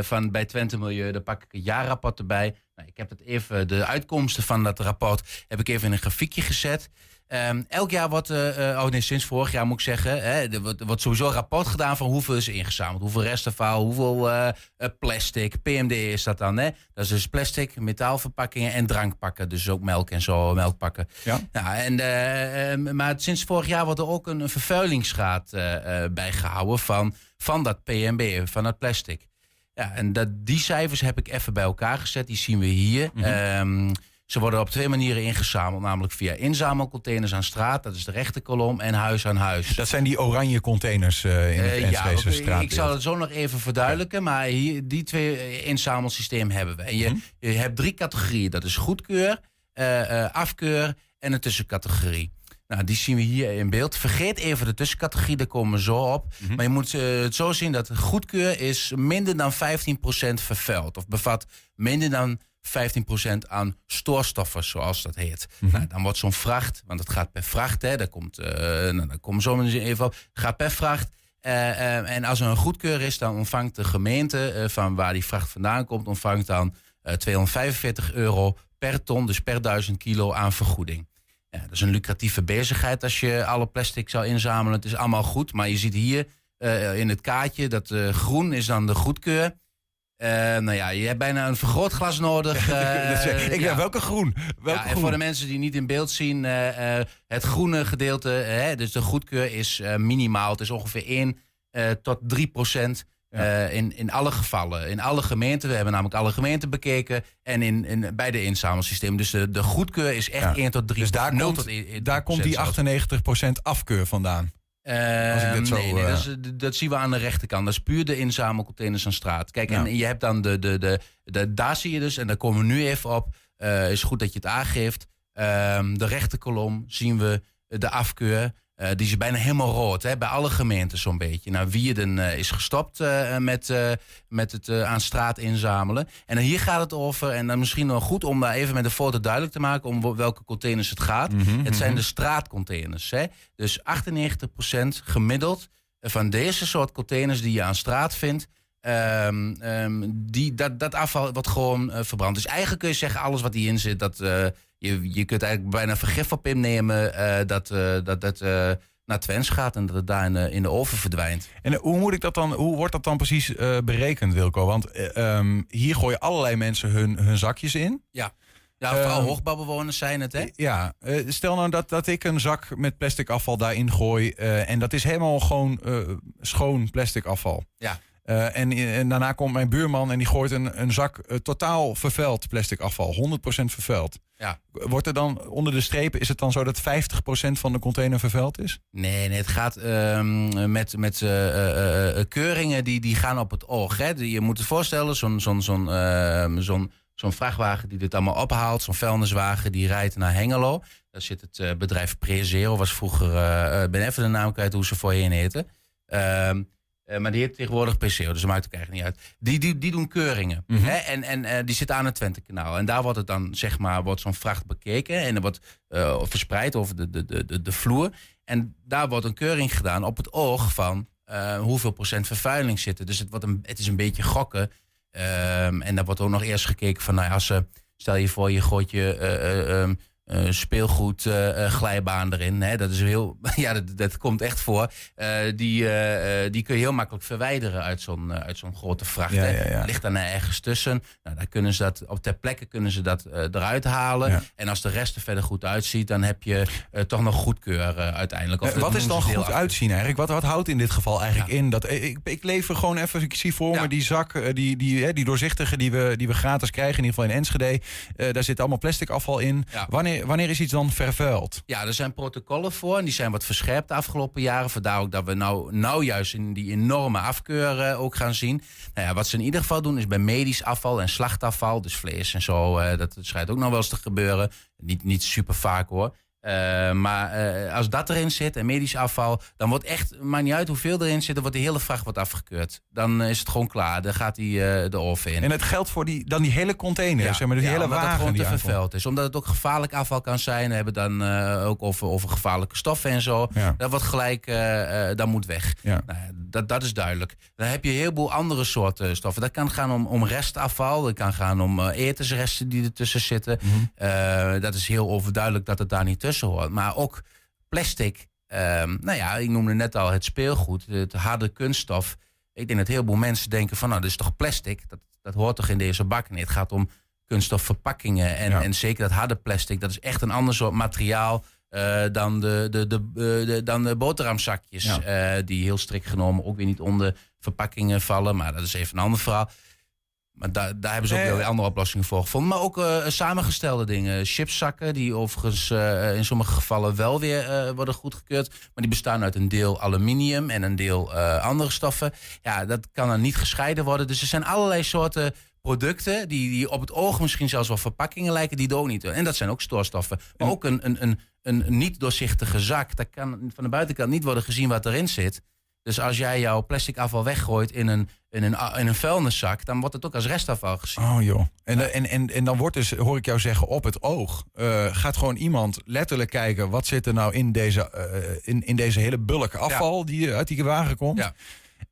I: van, bij Twente Milieu. Daar pak ik het jaarrapport erbij. Nou, ik heb het even, de uitkomsten van dat rapport heb ik even in een grafiekje gezet. Ehm, elk jaar wordt, eh, oh nee, sinds vorig jaar moet ik zeggen, hè, er, wordt, er wordt sowieso een rapport gedaan van hoeveel is ingezameld. Hoeveel restafval, hoeveel eh, plastic, PMD is dat dan. Hè? Dat is dus plastic, metaalverpakkingen en drankpakken. Dus ook melk en zo, melkpakken.
B: Ja.
I: Nou, en, eh, eh, maar sinds vorig jaar wordt er ook een, een vervuilingsgraad eh, eh, bijgehouden van, van dat PMB, van dat plastic. Ja, en dat, die cijfers heb ik even bij elkaar gezet. Die zien we hier.
B: Mhm.
I: Ehm, ze worden op twee manieren ingezameld. Namelijk via inzamelcontainers aan straat. Dat is de rechte kolom. En huis aan huis.
B: Dat zijn die oranje containers eh, in het
I: Eh, ja, ik zal het zo nog even verduidelijken. Maar hier, die twee eh, inzamelsysteem hebben we. En je,
B: Mhm.
I: je hebt drie categorieën. Dat is goedkeur, afkeur en een tussencategorie. Nou, die zien we hier in beeld. Vergeet even de tussencategorie, daar komen we zo op.
B: Mhm.
I: Maar je moet eh, het zo zien dat goedkeur is minder dan 15% vervuild. Of bevat minder dan 15% aan stoorstoffen, zoals dat heet.
B: Mhm.
I: Nou, dan wordt zo'n vracht, want het gaat per vracht, hè, daar komt, eh nou, daar komen we zo meteen even op, gaat per vracht. Eh, en als er een goedkeur is, dan ontvangt de gemeente van waar die vracht vandaan komt, ontvangt dan eh 245 euro per ton, dus per duizend kilo aan vergoeding. Ja, dat is een lucratieve bezigheid als je alle plastic zou inzamelen. Het is allemaal goed, maar je ziet hier eh, in het kaartje dat eh, groen is dan de goedkeur. Eh, nou ja, je hebt bijna een vergrootglas nodig. *laughs*
B: ik
I: ja.
B: welke groen? Welke
I: Ja, en
B: groen?
I: voor de mensen die niet in beeld zien, het groene gedeelte, hè, dus de goedkeur is minimaal. Het is ongeveer 1 eh, tot 3 procent. Eh, in, in alle gevallen, in alle gemeenten. We hebben namelijk alle gemeenten bekeken. En in, in, bij de inzamelsysteem. Dus de, de goedkeur is echt
B: Ja.
I: 1 tot 3
B: Dus daar
I: 0
B: komt,
I: tot 1
B: daar komt die 98% afkeur vandaan. Als ik dit zo,
I: nee, nee
B: eh,
I: dat, is- dat- dat zien we aan de rechterkant. Dat is puur de inzamelcontainers aan straat. Kijk,
B: Ja.
I: en je hebt dan de, de, de, de, daar zie je dus, en daar komen we nu even op. eh, is goed dat je het aangeeft. Ehm, de rechterkolom zien we de afkeur. Eh, die is bijna helemaal rood, hè, bij alle gemeenten zo'n beetje. Nou, Wierden eh, is gestopt eh, met, met het aan straat inzamelen. En hier gaat het over, en dan misschien nog goed om daar even met een foto duidelijk te maken... om welke containers het gaat.
B: Mhm,
I: Het zijn
B: mhm.
I: de straatcontainers. Hè? Dus 98% gemiddeld van deze soort containers die je aan straat vindt. ehm, ehm, die, dat, dat afval wordt gewoon verbrand. Dus eigenlijk kun je zeggen, alles wat hierin zit, dat, je, je kunt eigenlijk bijna vergif op innemen eh, dat eh, dat, dat eh, naar Twens gaat en dat het daar in de, in de oven verdwijnt.
B: En eh, hoe, moet ik dat dan, hoe wordt dat dan precies eh, berekend, Wilco? Want eh, ehm, hier gooien allerlei mensen hun, hun zakjes in.
I: Ja, vooral
B: Ehm,
I: hoogbouwbewoners zijn het, hè?
B: Ja, eh, stel nou dat, dat ik een zak met plastic afval daarin gooi. eh, en dat is helemaal gewoon eh, schoon plastic afval.
I: Ja.
B: Eh, en, en daarna komt mijn buurman en die gooit een, een zak eh, totaal vervuild plastic afval. 100% vervuild.
I: Ja.
B: Wordt er dan onder de strepen, is het dan zo dat 50% van de container vervuild is?
I: Nee, nee het gaat ehm, met, met eh, keuringen die, die gaan op het oog. Hè. Je moet je voorstellen, zo'n zo'n zo'n ehm, zo'n zo'n vrachtwagen die dit allemaal ophaalt, zo'n vuilniswagen die rijdt naar Hengelo. Daar zit het bedrijf Prezero, was vroeger, eh, ben even de naam kwijt hoe ze voorheen heten. Ehm, eh, maar die heet tegenwoordig PCO, dus dat maakt ook eigenlijk niet uit. Die, die, die doen keuringen.
B: Mhm.
I: Hè? En, en eh, die zitten aan het Twente-kanaal. En daar wordt het dan, zeg maar, wordt zo'n vracht bekeken. En er wordt eh, verspreid over de, de, de, de, vloer. En daar wordt een keuring gedaan op het oog van hoeveel procent vervuiling zit er. Dus het, wordt een, het is een beetje gokken. Ehm, en daar wordt ook nog eerst gekeken van, nou ja, als ze, stel je voor, je gooit je eh, eh, speelgoed eh, glijbaan erin. Hè? Dat is heel, *laughs* ja, dat, dat komt echt voor. Die, die kun je heel makkelijk verwijderen uit zo'n uit zo'n grote vracht.
B: Ja,
I: hè.
B: ja, ja.
I: Ligt daar ergens tussen. Nou, daar kunnen ze dat op ter plekke kunnen ze dat eruit halen. En als de rest er verder goed uitziet, dan heb je toch nog goedkeur uiteindelijk. Of
B: wat is dan goed
I: af.
B: uitzien eigenlijk? Wat, wat houdt in dit geval eigenlijk in? Dat, ik, ik lever gewoon even, ik zie voor me die zak, die, die, hè, die doorzichtige die we, die we gratis krijgen, in ieder geval in Enschede. Daar zit allemaal plastic afval in.
I: Ja.
B: Wanneer, is iets dan vervuild?
I: Ja, er zijn protocollen voor en die zijn wat verscherpt de afgelopen jaren. Vandaar ook dat we nou, nou juist in die enorme afkeur eh, ook gaan zien. Nou ja, wat ze in ieder geval doen is bij medisch afval en slachtafval, dus vlees en zo, eh, dat schijnt ook nog wel eens te gebeuren. Niet, niet super vaak hoor. Eh, maar eh, als dat erin zit en medisch afval, dan wordt echt, maakt niet uit hoeveel erin zit, dan wordt de hele vracht wordt afgekeurd. Dan eh, is het gewoon klaar, dan gaat die eh, de oven in.
B: En het geldt voor die, dan die hele container, zeg maar, dus die hele
I: omdat het
B: wagen
I: gewoon te vervuild is. Omdat het ook gevaarlijk afval kan zijn. We hebben dan ook over, over gevaarlijke stoffen en zo.
B: Ja.
I: Dat wordt gelijk, dat moet weg. Nou, dat, dat is duidelijk. Dan heb je een heleboel andere soorten stoffen. Dat kan gaan om, om restafval. Dat kan gaan om etensresten die ertussen zitten.
B: Mhm.
I: Dat is heel overduidelijk dat het daar niet tussen hoort. Maar ook plastic. ehm, nou ja, ik noemde net al het speelgoed. Het harde kunststof. Ik denk dat heel veel mensen denken van... nou, dat is toch plastic? Dat, dat hoort toch in deze bak? Nee, het gaat om kunststofverpakkingen. En,
B: Ja.
I: en zeker dat harde plastic. Dat is echt een ander soort materiaal... eh, dan, de, de, de, eh, de- dan de boterhamzakjes.
B: Ja.
I: eh, die heel strikt genomen ook weer niet onder verpakkingen vallen. Maar dat is even een ander verhaal. Maar daar daar hebben ze ook weer andere oplossingen voor gevonden. Maar ook eh, samengestelde dingen. Chipszakken, die overigens eh, in sommige gevallen wel weer eh, worden goedgekeurd. Maar die bestaan uit een deel aluminium en een deel andere stoffen. Ja, dat kan dan niet gescheiden worden. Dus er zijn allerlei soorten producten die, die op het oog misschien zelfs wel verpakkingen lijken, die er ook niet. En dat zijn ook stoorstoffen. Maar ook een, een, een, een niet doorzichtige zak. Daar kan van de buitenkant niet worden gezien wat erin zit. Dus als jij jouw plastic afval weggooit in een, in een, in een vuilniszak, dan wordt het ook als restafval gezien.
B: Oh joh. En, en, en, en dan wordt dus, hoor ik jou zeggen, op het oog. eh, gaat gewoon iemand letterlijk kijken. wat zit er nou in deze, eh, in, in deze hele bulk afval die uit die wagen komt.
I: Ja.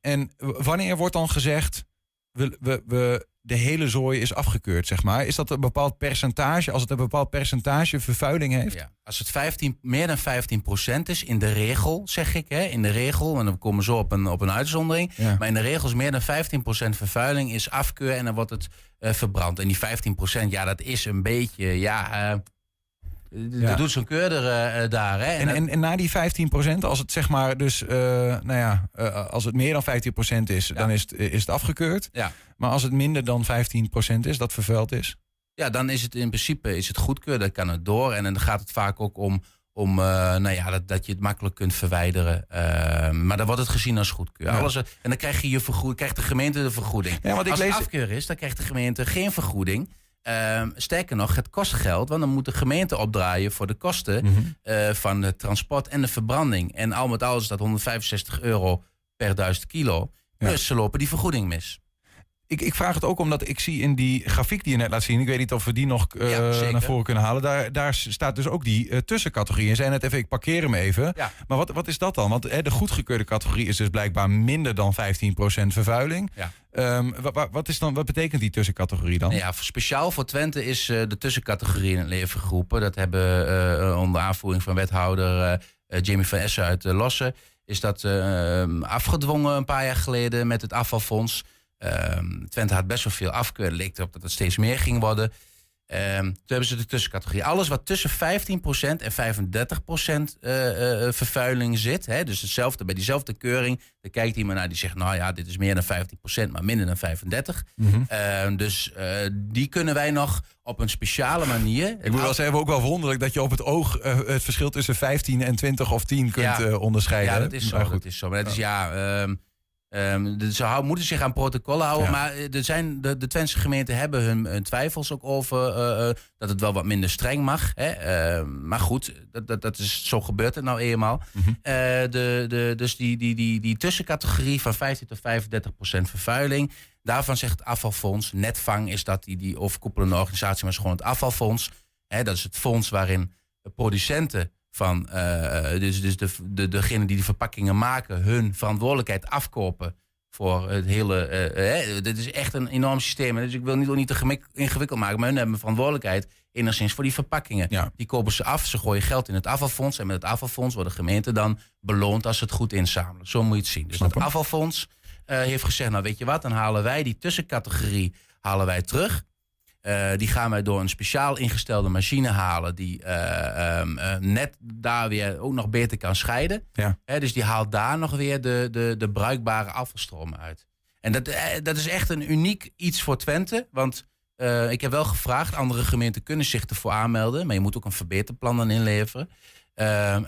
B: En wanneer wordt dan gezegd. We, we, we, de hele zooi is afgekeurd, zeg maar. Is dat een bepaald percentage? Als het een bepaald percentage vervuiling heeft?
I: Ja, als het 15, meer dan 15% is, in de regel, zeg ik, hè, in de regel, en dan komen we zo op een, op een uitzondering.
B: Ja.
I: Maar in de regel is meer dan 15% vervuiling, is afkeur en dan wordt het eh, verbrand. En die 15%, ja, dat is een beetje, ja, eh,
B: Ja.
I: dat doet zo'n keurder eh, daar. Hè.
B: En, en, en na die 15%, als het zeg maar dus, nou ja, als het meer dan 15% is, dan is het, is het afgekeurd.
I: Ja.
B: Maar als het minder dan 15% is, dat vervuild is.
I: Ja, dan is het in principe is het goedkeur, dan kan het door. En dan gaat het vaak ook om, om eh, nou ja, dat, dat je het makkelijk kunt verwijderen. Eh, maar dan wordt het gezien als goedkeur.
B: Ja.
I: Alles, en dan krijg je je vergoeding, krijgt de gemeente de vergoeding.
B: Ja, want ik
I: als
B: lees-
I: het afkeur is, dan krijgt de gemeente geen vergoeding. Eh, sterker nog, het kost geld, want dan moet de gemeente opdraaien voor de kosten
B: Mhm.
I: eh, van het transport en de verbranding. En al met al is dat 165 euro per duizend kilo.
B: Ja.
I: Plus ze lopen die vergoeding mis.
B: Ik, ik vraag het ook omdat ik zie in die grafiek die je net laat zien... ik weet niet of we die nog eh,
I: Ja,
B: naar voren kunnen halen... daar, daar staat dus ook die eh, tussencategorie. Je zei net even, ik parkeer hem even.
I: Ja.
B: Maar wat, wat is dat dan? Want hè, de goedgekeurde categorie is dus blijkbaar minder dan 15% vervuiling.
I: Ja.
B: Ehm, wa- wa- wat, is dan, wat betekent die tussencategorie dan?
I: Nou ja, speciaal voor Twente is eh, de tussencategorie in het leven geroepen. Dat hebben onder aanvoering van wethouder Jamie van Essen uit uh, Lossen... is dat eh, afgedwongen een paar jaar geleden met het afvalfonds. Ehm, Twente had best wel veel afkeur. Leek erop dat het steeds meer ging worden. Ehm, toen hebben ze de tussencategorie. Alles wat tussen 15% en 35% eh, eh, vervuiling zit. Hè, dus hetzelfde, bij diezelfde keuring. Dan kijkt iemand naar die zegt... nou ja, dit is meer dan 15%, maar minder dan 35%.
B: Mhm.
I: Ehm, dus eh, die kunnen wij nog op een speciale manier.
B: Ik moet wel zeggen, ook wel wonderlijk dat je op het oog eh, het verschil tussen 15 en 20 of 10 kunt
I: Ja.
B: eh, onderscheiden.
I: Ja, dat is zo.
B: Maar goed.
I: Dat is zo. Maar het is ja. Ehm, ze hou- moeten zich aan protocollen houden.
B: Ja.
I: Maar eh, er zijn, de, de Twentse gemeenten hebben hun, hun twijfels ook over eh, eh, dat het wel wat minder streng mag. Hè? Ehm, maar goed, dat, dat, dat is, zo gebeurt het nou eenmaal.
B: Mhm.
I: De, de, dus die, die, die, die tussencategorie van 15 tot 35 procent vervuiling. Daarvan zegt het afvalfonds. Netvang is dat die, die overkoepelende organisatie, maar is gewoon het afvalfonds. Hè, dat is het fonds waarin producenten van, eh, dus, dus de, de, degene die de verpakkingen maken, hun verantwoordelijkheid afkopen voor het hele. eh, eh, dit is echt een enorm systeem. Dus ik wil niet, ook niet te gemik- ingewikkeld maken, maar hun hebben verantwoordelijkheid enigszins voor die verpakkingen.
B: Ja.
I: Die kopen ze af, ze gooien geld in het afvalfonds en met het afvalfonds worden gemeenten dan beloond als ze het goed inzamelen. Zo moet je het zien. Dus het afvalfonds eh, heeft gezegd, nou weet je wat, dan halen wij die tussencategorie halen wij terug. Eh, die gaan wij door een speciaal ingestelde machine halen. Die eh, ehm, eh, net daar weer ook nog beter kan scheiden.
B: Ja.
I: Dus die haalt daar nog weer de, de, de bruikbare afvalstromen uit. En dat, dat is echt een uniek iets voor Twente. Want ik heb wel gevraagd, andere gemeenten kunnen zich ervoor aanmelden. Maar je moet ook een verbeterplan dan inleveren.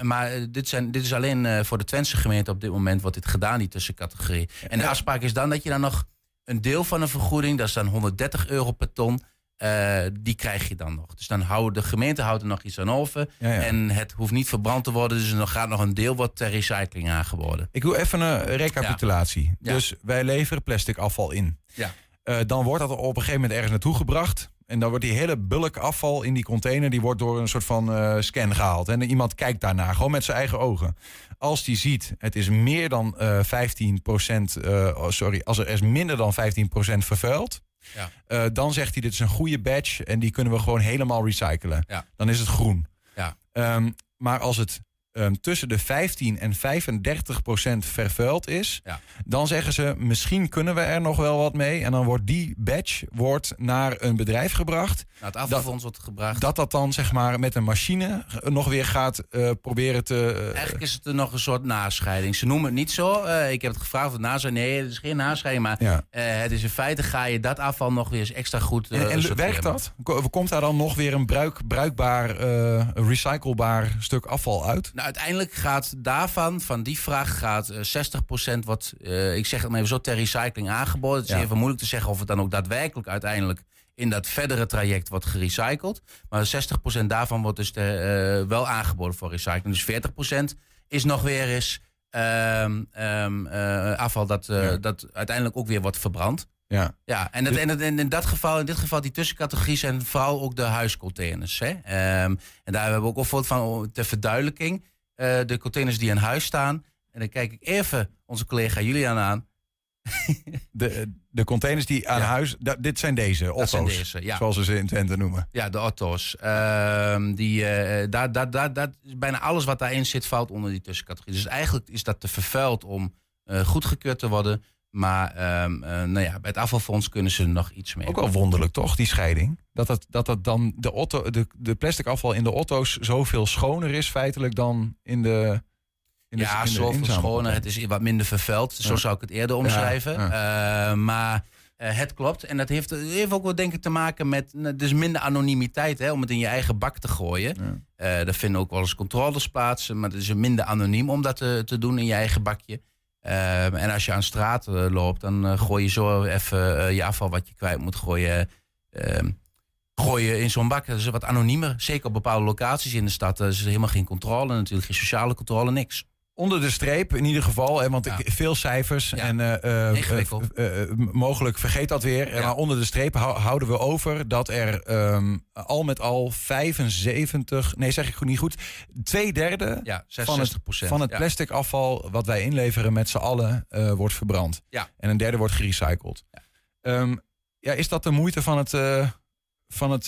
I: Maar dit, zijn, dit is alleen voor de Twentse gemeente op dit moment wordt dit gedaan, die tussencategorie. En de afspraak is dan dat je dan nog een deel van een vergoeding, dat is dan 130 euro per ton, eh, die krijg je dan nog. Dus dan houdt de gemeente houdt er nog iets aan over.
B: Ja, ja.
I: En het hoeft niet verbrand te worden, dus er gaat nog een deel wat ter recycling aangeboden.
B: Ik doe even een recapitulatie.
I: Ja.
B: Dus wij leveren plastic afval in.
I: Ja.
B: Eh, dan wordt dat op een gegeven moment ergens naartoe gebracht. En dan wordt die hele bulk afval in die container... die wordt door een soort van eh, scan gehaald. En iemand kijkt daarnaar, gewoon met zijn eigen ogen. Als die ziet, het is meer dan eh 15 oh, sorry, als er is minder dan 15% vervuild...
I: Ja.
B: eh, dan zegt hij, dit is een goede batch... en die kunnen we gewoon helemaal recyclen.
I: Ja.
B: Dan is het groen.
I: Ja.
B: Ehm, maar als het ehm, tussen de 15 en 35 procent vervuild is...
I: Ja.
B: dan zeggen ze, misschien kunnen we er nog wel wat mee. En dan wordt die batch wordt naar een bedrijf gebracht...
I: Nou, het afvalfonds wordt gebracht.
B: dat dat dan zeg maar met een machine nog weer gaat eh, proberen te... eh,
I: Eigenlijk is het er nog een soort nascheiding. Ze noemen het niet zo. Eh, ik heb het gevraagd of het nascheiding. Nee, het is geen nascheiding. Maar
B: ja.
I: het is in feite ga je dat afval nog weer eens extra goed
B: En, en werkt dat? Ko- Komt daar dan nog weer een bruik, bruikbaar, recyclebaar stuk afval uit?
I: Nou, uiteindelijk gaat daarvan, van die vraag, gaat eh, 60% wat, eh, ik zeg het maar even zo, ter recycling aangeboden. Het is
B: Ja.
I: even moeilijk te zeggen of het dan ook daadwerkelijk uiteindelijk in dat verdere traject wordt gerecycled. Maar 60% daarvan wordt dus de, eh, wel aangeboden voor recycling. Dus 40% is nog weer eens ehm, ehm, eh, afval dat, eh,
B: Ja.
I: dat uiteindelijk ook weer wordt verbrand.
B: Ja.
I: Ja, en, en, in, dat geval, in dit geval, die tussencategorie zijn vooral ook de huiscontainers. Hè? Ehm, en daar hebben we ook een voorbeeld van ter verduidelijking. Eh, de containers die in huis staan. En dan kijk ik even onze collega Julian aan. *laughs*
B: De, de containers die aan
I: Ja.
B: huis, da- dit zijn deze,
I: zijn
B: Otto's,
I: deze, ja.
B: zoals we ze in Twente noemen.
I: Ja, de auto's. Ehm, die, eh, daar, daar, daar, daar, bijna alles wat daarin zit, valt onder die tussencategorie. Dus eigenlijk is dat te vervuild om eh, goedgekeurd te worden. Maar ehm, eh, nou ja, bij het afvalfonds kunnen ze nog iets mee.
B: Ook wel wonderlijk, toch, die scheiding? Dat het, dat het dan de, auto, de, de plastic afval in de auto's zoveel schoner is, feitelijk, dan in de. In de
I: ja,
B: in de
I: zoveel schoner. Het is wat minder vervuild. Zo zou ik het eerder omschrijven.
B: Ja,
I: Eh, maar eh, het klopt. En dat heeft, heeft ook wel denk ik te maken met dus minder anonimiteit. Hè, om het in je eigen bak te gooien.
B: Ja.
I: Daar vinden ook wel eens controles plaats. Maar het is minder anoniem om dat te, te doen in je eigen bakje. Eh, en als je aan straat eh, loopt, dan eh, gooi je zo even eh, je afval wat je kwijt moet gooien. eh, gooi je in zo'n bak. Dat is wat anoniemer. Zeker op bepaalde locaties in de stad. Er is helemaal geen controle natuurlijk. Geen sociale controle, niks.
B: Onder de streep in ieder geval, hè, want
I: Ja.
B: ik, veel cijfers
I: Ja.
B: en eh, eh, eh, mogelijk vergeet dat weer.
I: Ja.
B: Maar onder de streep hou- houden we over dat er ehm, al met al 75, nee zeg ik goed niet goed, twee derde
I: Ja,
B: van
I: 66
B: het, van het plastic afval wat wij inleveren met z'n allen wordt verbrand.
I: Ja.
B: En een derde wordt gerecycled.
I: Ja.
B: Ehm, ja, is dat de moeite van het, van het,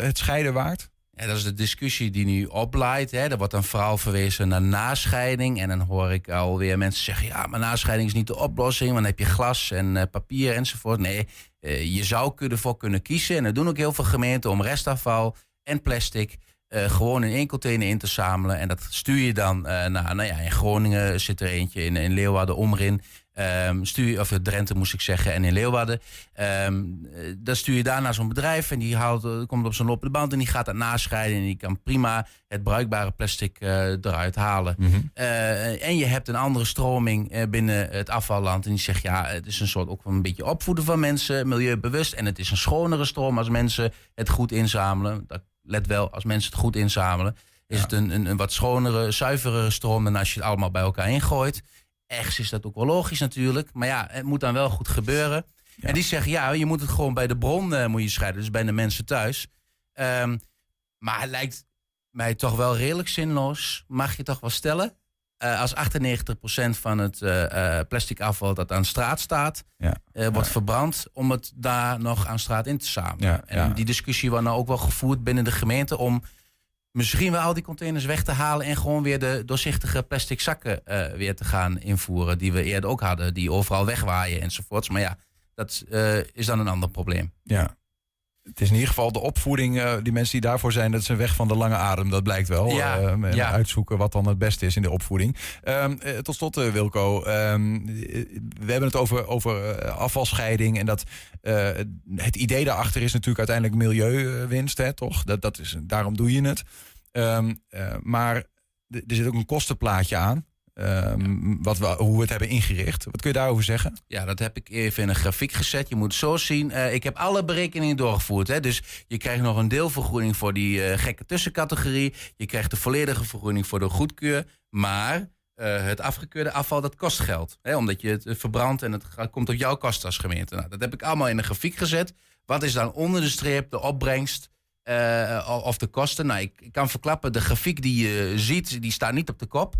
B: het scheiden waard?
I: Dat is de discussie die nu opleidt. Hè. Er wordt dan vooral verwezen naar nascheiding. En dan hoor ik alweer mensen zeggen... ja, maar nascheiding is niet de oplossing. Want dan heb je glas en eh, papier enzovoort. Nee, eh, je zou ervoor kunnen kiezen. En dat doen ook heel veel gemeenten om restafval en plastic... eh, gewoon in één container in te zamelen. En dat stuur je dan naar... Nou ja, in Groningen zit er eentje, in, in Leeuwarden, Omrin... Ehm, stuur of Drenthe moest ik zeggen, en in Leeuwarden. Ehm eh, dan stuur je daar naar zo'n bedrijf en die haalt, eh, komt op zo'n lopende band en die gaat dat nascheiden. En die kan prima het bruikbare plastic eh, eruit halen. Eh, en je hebt een andere stroming binnen het afvalland. En die zegt ja, het is een soort ook een beetje opvoeden van mensen, milieubewust. En het is een schonere stroom als mensen het goed inzamelen. Dat, let wel, als mensen het goed inzamelen, is het een, een, een wat schonere, zuiverere stroom dan als je het allemaal bij elkaar ingooit. Ergens is dat ook wel logisch natuurlijk. Maar ja, het moet dan wel goed gebeuren. En die zeggen, ja, je moet het gewoon bij de bron eh, moet je scheiden. Dus bij de mensen thuis. Ehm, maar het lijkt mij toch wel redelijk zinloos. Mag je toch wel stellen? Eh, als 98% van het eh, plastic afval dat aan straat staat...
B: Ja.
I: wordt verbrand om het daar nog aan straat in te zamelen. En die discussie wordt nou ook wel gevoerd binnen de gemeente... om misschien wel al die containers weg te halen... en gewoon weer de doorzichtige plastic zakken eh, weer te gaan invoeren... die we eerder ook hadden, die overal wegwaaien enzovoorts. Maar ja, dat eh, is dan een ander probleem.
B: Ja. Het is in ieder geval de opvoeding, eh, die mensen die daarvoor zijn, dat is een weg van de lange adem. Dat blijkt wel.
I: Ja,
B: Eh,
I: ja.
B: Uitzoeken wat dan het beste is in de opvoeding. Ehm, eh, tot slot, Wilco. ehm, eh, we hebben het over, over afvalscheiding. En dat het idee daarachter is natuurlijk uiteindelijk milieuwinst, hè, toch? Dat, dat is, daarom doe je het. Ehm, eh, maar er zit ook een kostenplaatje aan. Ehm, wat we, hoe we het hebben ingericht. Wat kun je daarover zeggen?
I: Ja, dat heb ik even in een grafiek gezet. Je moet het zo zien. eh, ik heb alle berekeningen doorgevoerd. Hè? Dus je krijgt nog een deelvergoeding voor die eh, gekke tussencategorie. Je krijgt de volledige vergoeding voor de goedkeur. Maar eh, het afgekeurde afval, dat kost geld. Hè? Omdat je het verbrandt en het gaat- komt op jouw kosten als gemeente. Nou, dat heb ik allemaal in een grafiek gezet. Wat is dan onder de streep de opbrengst of de kosten? Nou, ik, ik kan verklappen, de grafiek die je ziet, die staat niet op de kop.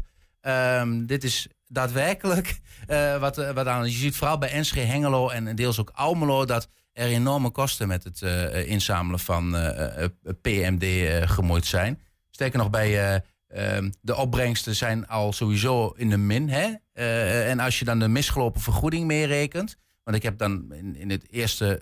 I: Ehm, dit is daadwerkelijk eh, wat, eh, wat aan. Je ziet vooral bij Enschede, Hengelo en deels ook Almelo dat er enorme kosten met het eh, inzamelen van PMD gemoeid zijn. Sterker nog, bij eh, ehm, de opbrengsten zijn al sowieso in de min. Hè? En als je dan de misgelopen vergoeding meerekent. Want ik heb dan in, in het eerste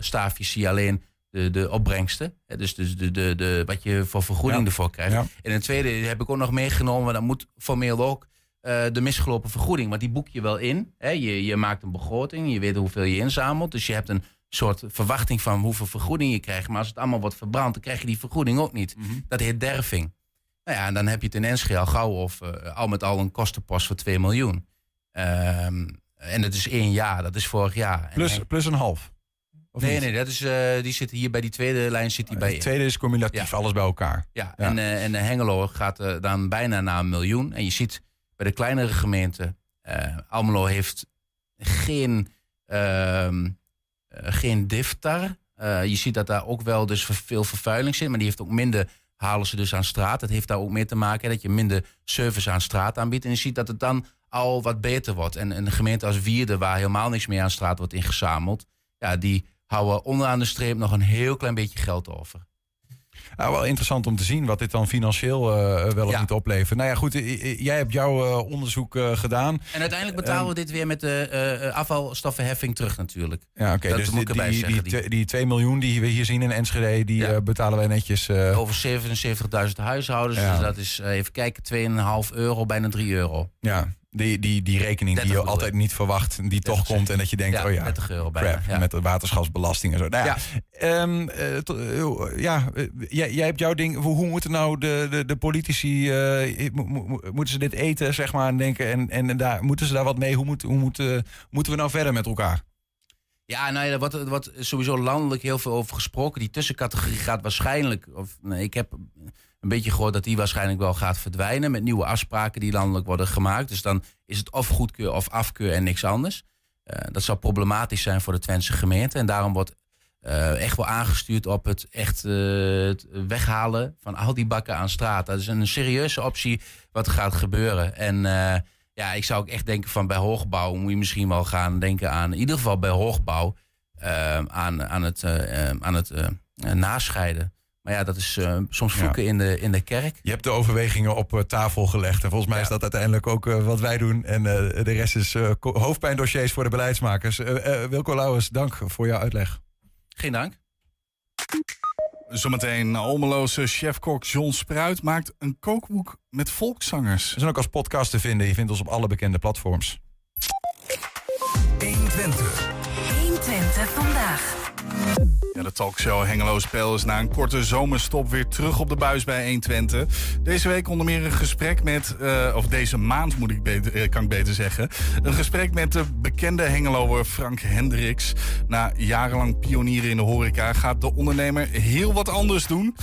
I: staafje zie alleen de, de opbrengsten. Hè? Dus, dus de, de, de, wat je voor vergoeding
B: Ja.
I: ervoor krijgt.
B: Ja.
I: In het tweede heb ik ook nog meegenomen, maar dat moet formeel ook, eh, de misgelopen vergoeding. Want die boek je wel in. Hè? Je, je maakt een begroting, je weet hoeveel je inzamelt. Dus je hebt een soort verwachting van hoeveel vergoeding je krijgt. Maar als het allemaal wordt verbrand, dan krijg je die vergoeding ook niet. Dat heet derving. Nou ja, en dan heb je het in Enschede al gauw of eh, al met al een kostenpost voor 2 miljoen. Ehm, en dat is één jaar, dat is vorig jaar. En
B: Plus,
I: Henk-
B: plus een half. Of
I: nee,
B: niet?
I: nee, dat is, eh, die zit hier bij die tweede lijn zit die bij
B: Het
I: in.
B: tweede is cumulatief,
I: Ja.
B: alles bij elkaar.
I: Ja,
B: Ja.
I: en, eh, en de Hengelo gaat eh, dan bijna naar een miljoen. En je ziet bij de kleinere gemeenten, eh Almelo heeft geen, ehm eh, geen diftar. Eh, je ziet dat daar ook wel dus veel vervuiling zit, maar die heeft ook minder halen ze dus aan straat. Dat heeft daar ook mee te maken dat je minder service aan straat aanbiedt. En je ziet dat het dan al wat beter wordt. En een gemeente als Wierde, waar helemaal niks meer aan straat wordt ingezameld, ja, die houden onderaan de streep nog een heel klein beetje geld over.
B: Nou, wel interessant om te zien wat dit dan financieel eh, wel of
I: Ja.
B: niet oplevert. Nou ja, goed, jij hebt jouw eh, onderzoek eh, gedaan.
I: En uiteindelijk betalen we dit weer met de afvalstoffenheffing terug natuurlijk.
B: Ja, oké. Dus
I: moet
B: die, die,
I: zeggen,
B: die,
I: die-
B: twee- die 2 miljoen die we hier zien in Enschede, die
I: Ja.
B: betalen wij netjes.
I: Over 77.000 huishoudens.
B: Ja.
I: Dus dat is, even kijken, 2,5 euro, bijna 3 euro.
B: Ja, die, die, die rekening die
I: 30
B: je altijd niet verwacht, die toch
I: 30
B: komt en dat je denkt,
I: ja,
B: oh ja,
I: 30 euro bijna.
B: crap,
I: ja.
B: met de waterschapsbelasting en zo. Nou ja,
I: Ja.
B: ehm, eh, to- eh, ja eh, jij, jij hebt jouw ding. Hoe, moeten nou de, de, de politici, mo- mo- mo- moeten ze dit eten, zeg maar, en denken, en, en daar, moeten ze daar wat mee? Hoe, moet, hoe moet, moeten we nou verder met elkaar?
I: Ja, nou ja, er wordt sowieso landelijk heel veel over gesproken. Die tussencategorie gaat waarschijnlijk, of nee, ik heb een beetje gehoord dat die waarschijnlijk wel gaat verdwijnen. Met nieuwe afspraken die landelijk worden gemaakt. Dus dan is het of goedkeur of afkeur en niks anders. Eh, dat zou problematisch zijn voor de Twentse gemeente. En daarom wordt eh, echt wel aangestuurd op het echt eh, weghalen van al die bakken aan straat. Dat is een serieuze optie wat gaat gebeuren. En ja, ik zou ook echt denken van bij hoogbouw moet je misschien wel gaan denken aan, in ieder geval bij hoogbouw, aan, aan het, aan het nascheiden. Maar ja, dat is eh, soms vloeken in, de, in de kerk.
B: Je hebt de overwegingen op eh, tafel gelegd. En volgens mij is dat uiteindelijk ook eh, wat wij doen. En eh, de rest is eh, hoofdpijndossiers voor de beleidsmakers. Wilco Lauwers, dank voor jouw uitleg.
I: Geen dank.
C: Zometeen Almeloze chefkok John Spruit maakt een kookboek met volkszangers.
B: We zijn ook als podcast te vinden. Je vindt ons op alle bekende platforms.
D: 120. 120 vandaag.
C: Ja, de talkshow Hengeloos Spel is na een korte zomerstop weer terug op de buis bij 120. Deze week onder meer een gesprek met, eh, of deze maand moet ik beter, eh, kan ik beter zeggen. Een gesprek met de bekende Hengeloer Frank Hendricks. Na jarenlang pionieren in de horeca gaat de ondernemer heel wat anders doen.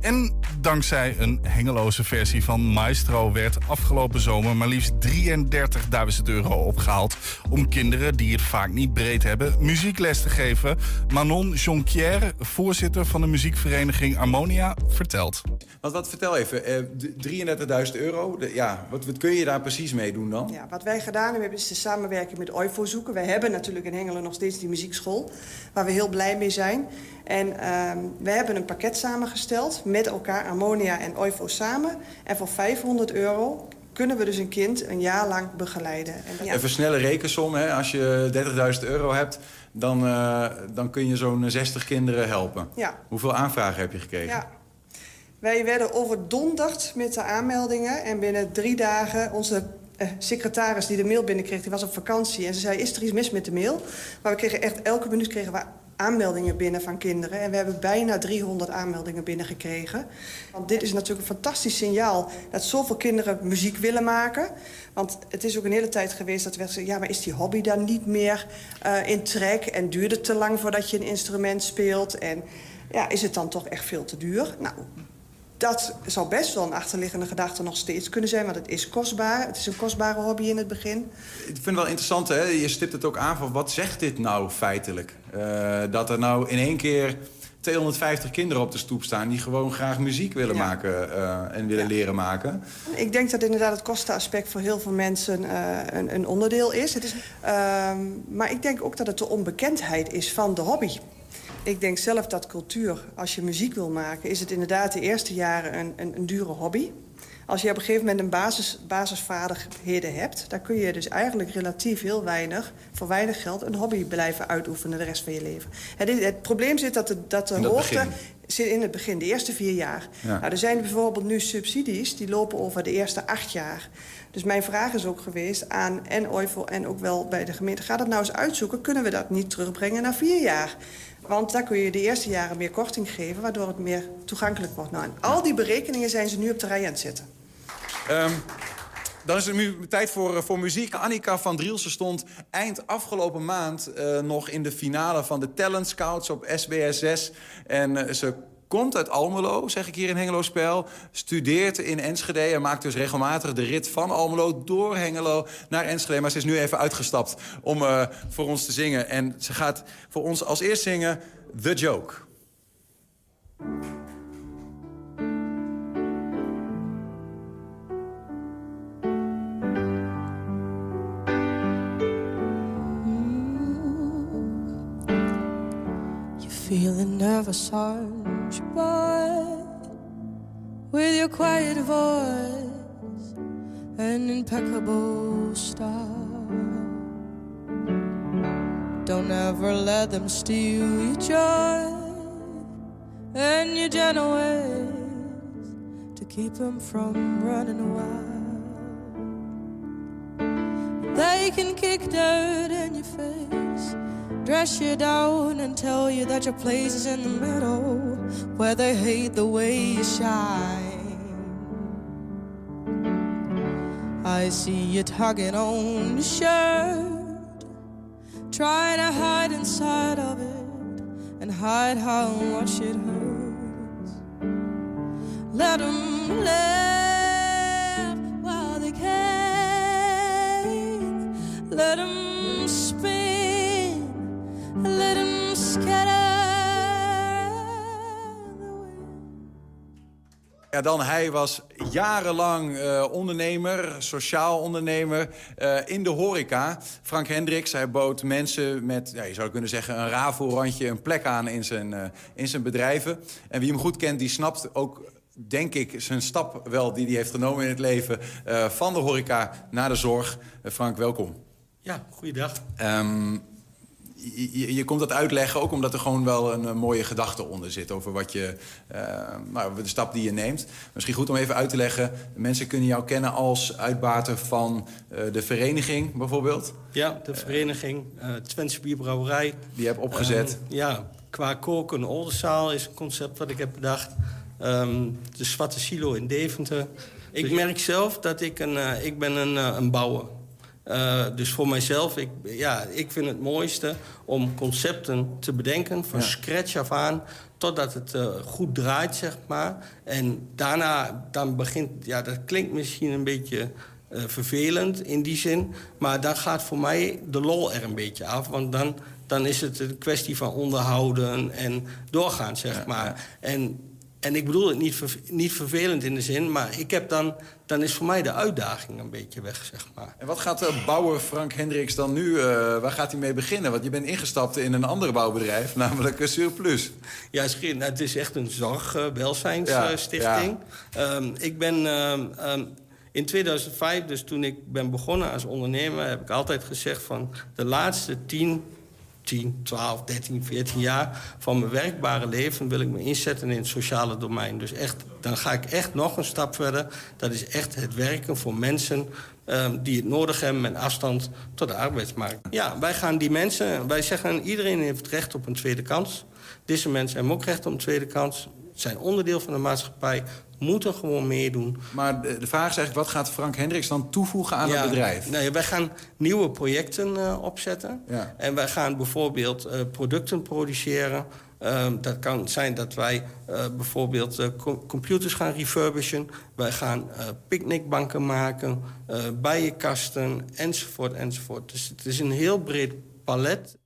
C: En dankzij een hengeloze versie van Maestro werd afgelopen zomer maar liefst 33.000 euro opgehaald. Om kinderen die het vaak niet breed hebben muziekles te geven. Manon Jonquière, voorzitter van de muziekvereniging Harmonia, vertelt.
B: Want wat vertel even, eh, d- 33.000 euro. De- ja, wat, wat kun je daar precies mee doen dan?
J: Ja, wat wij gedaan hebben is de samenwerking met OIVO zoeken. Wij hebben natuurlijk in Hengelen nog steeds die muziekschool, waar we heel blij mee zijn. En ehm, we hebben een pakket samengesteld met elkaar, Harmonia en OIVO samen. En voor 500 euro kunnen we dus een kind een jaar lang begeleiden. En, ja,
B: Even snelle rekensom. Hè? Als je 30.000 euro hebt, dan, eh, dan kun je zo'n 60 kinderen helpen.
J: Ja.
B: Hoeveel aanvragen heb je gekregen?
J: ja. Wij werden overdonderd met de aanmeldingen. En binnen drie dagen, onze eh, secretaris die de mail binnenkreeg, die was op vakantie. En ze zei, is er iets mis met de mail? Maar we kregen echt, elke minuut kregen we aanmeldingen binnen van kinderen. En we hebben bijna 300 aanmeldingen binnengekregen. Want dit is natuurlijk een fantastisch signaal... dat zoveel kinderen muziek willen maken. Want het is ook een hele tijd geweest dat werd gezegd... ja, maar is die hobby dan niet meer eh, in trek? En duurt het te lang voordat je een instrument speelt? En ja, is het dan toch echt veel te duur? Nou, dat zou best wel een achterliggende gedachte nog steeds kunnen zijn... want het is kostbaar. Het is een kostbare hobby in het begin.
B: Ik vind het wel interessant, hè? je stipt het ook aan van wat zegt dit nou feitelijk? Eh, dat er nou in één keer 250 kinderen op de stoep staan... die gewoon graag muziek willen
J: Ja.
B: maken eh, en willen leren maken.
J: Ik denk dat inderdaad het kostenaspect voor heel veel mensen eh, een, een onderdeel is. Het is ehm, maar ik denk ook dat het de onbekendheid is van de hobby. Ik denk zelf dat cultuur, als je muziek wil maken... is het inderdaad de eerste jaren een, een, een dure hobby. Als je op een gegeven moment een basis, basisvaardigheden hebt... dan kun je dus eigenlijk relatief heel weinig, voor weinig geld... een hobby blijven uitoefenen de rest van je leven. Het, het probleem zit dat de, dat de hoogte
B: begin.
J: zit in het begin, de eerste vier jaar.
B: Ja.
J: Nou, er zijn bijvoorbeeld nu subsidies die lopen over de eerste acht jaar. Dus mijn vraag is ook geweest aan en OIVO en ook wel bij de gemeente... ga dat nou eens uitzoeken, kunnen we dat niet terugbrengen naar vier jaar? Want daar kun je de eerste jaren meer korting geven... waardoor het meer toegankelijk wordt. Nou, en al die berekeningen zijn ze nu op de rij aan het zetten.
B: Ehm, dan is het nu tijd voor, eh, voor muziek. Annika van Drielsen stond eind afgelopen maand eh, nog in de finale van de Talent Scouts op SBS 6. En eh, ze komt uit Almelo, zeg ik hier in Hengelo Spel. Studeert in Enschede en maakt dus regelmatig de rit van Almelo door Hengelo naar Enschede. Maar ze is nu even uitgestapt om eh, voor ons te zingen. En ze gaat voor ons als eerst zingen The Joke.
K: Feeling nervous, aren't you, boy? With your quiet voice and impeccable style. Don't ever let them steal your joy and your gentle ways to keep them from running wild. They can kick dirt in your face, dress you down, and tell you that your place is in the middle, where they hate the way you shine. I see you tugging on your shirt, trying to hide inside of it and hide how much it hurts. Let them laugh while they can. Let them
B: Ja, dan hij was jarenlang eh, ondernemer, sociaal ondernemer eh, in de horeca. Frank Hendricks, hij bood mensen met, ja, je zou kunnen zeggen, een rafelrandje een plek aan in zijn, eh, in zijn bedrijven. En wie hem goed kent, die snapt ook, denk ik, zijn stap wel die hij heeft genomen in het leven van de horeca naar de zorg. Frank, welkom.
L: Ja, goeiedag.
B: Ehm, je, komt dat uitleggen ook omdat er gewoon wel een, eh, mooie gedachte onder zit... over wat je, eh, nou, de stap die je neemt. Misschien goed om even uit te leggen. Mensen kunnen jou kennen als uitbater van eh, de vereniging bijvoorbeeld.
L: Ja, de vereniging uh, Twentse Bierbrouwerij.
B: Die heb opgezet.
L: Ehm, ja, qua koken, oldenzaal is een concept wat ik heb bedacht. Ehm, de Zwarte Silo in Deventer. Ik merk zelf dat ik een, ik ben een, een bouwer. Uh, dus voor mijzelf, ik, ja, ik vind het mooiste om concepten te bedenken... van
B: Ja.
L: scratch af aan, totdat het uh, goed draait, zeg maar. En daarna, dan begint... Ja, dat klinkt misschien een beetje uh, vervelend in die zin... maar dan gaat voor mij de lol er een beetje af. Want dan, dan is het een kwestie van onderhouden en doorgaan, zeg
B: Ja,
L: maar.
B: ja.
L: En, en ik bedoel het niet, ver- niet vervelend in de zin... maar ik heb dan, dan is voor mij de uitdaging een beetje weg, zeg maar.
B: En wat gaat de bouwer Frank Hendricks dan nu, eh, waar gaat hij mee beginnen? Want je bent ingestapt in een ander bouwbedrijf, *laughs* namelijk uh, Surplus.
L: Ja, het is geen- het is echt een
B: Ja,
L: zorg-welzijnsstichting. ik ben ehm, ehm, in 2005, dus toen ik ben begonnen als ondernemer... heb ik altijd gezegd van de laatste 10, 10, 12, 13, 14 jaar... van mijn werkbare leven wil ik me inzetten in het sociale domein. Dus echt, dan ga ik echt nog een stap verder. Dat is echt het werken voor mensen... ehm, die het nodig hebben met afstand tot de arbeidsmarkt. Ja, wij gaan die mensen... Wij zeggen iedereen heeft recht op een tweede kans. Deze mensen hebben ook recht op een tweede kans. Zijn onderdeel van de maatschappij. Moeten gewoon meedoen.
B: Maar de, de vraag is eigenlijk, wat gaat Frank Hendricks dan toevoegen aan
L: Ja,
B: het bedrijf?
L: Nee, wij gaan nieuwe projecten eh, opzetten.
B: Ja.
L: En wij gaan bijvoorbeeld eh, producten produceren. Ehm, dat kan zijn dat wij eh, bijvoorbeeld co- computers gaan refurbishen. Wij gaan picknickbanken maken, bijenkasten, enzovoort, enzovoort. Dus het is een heel breed palet.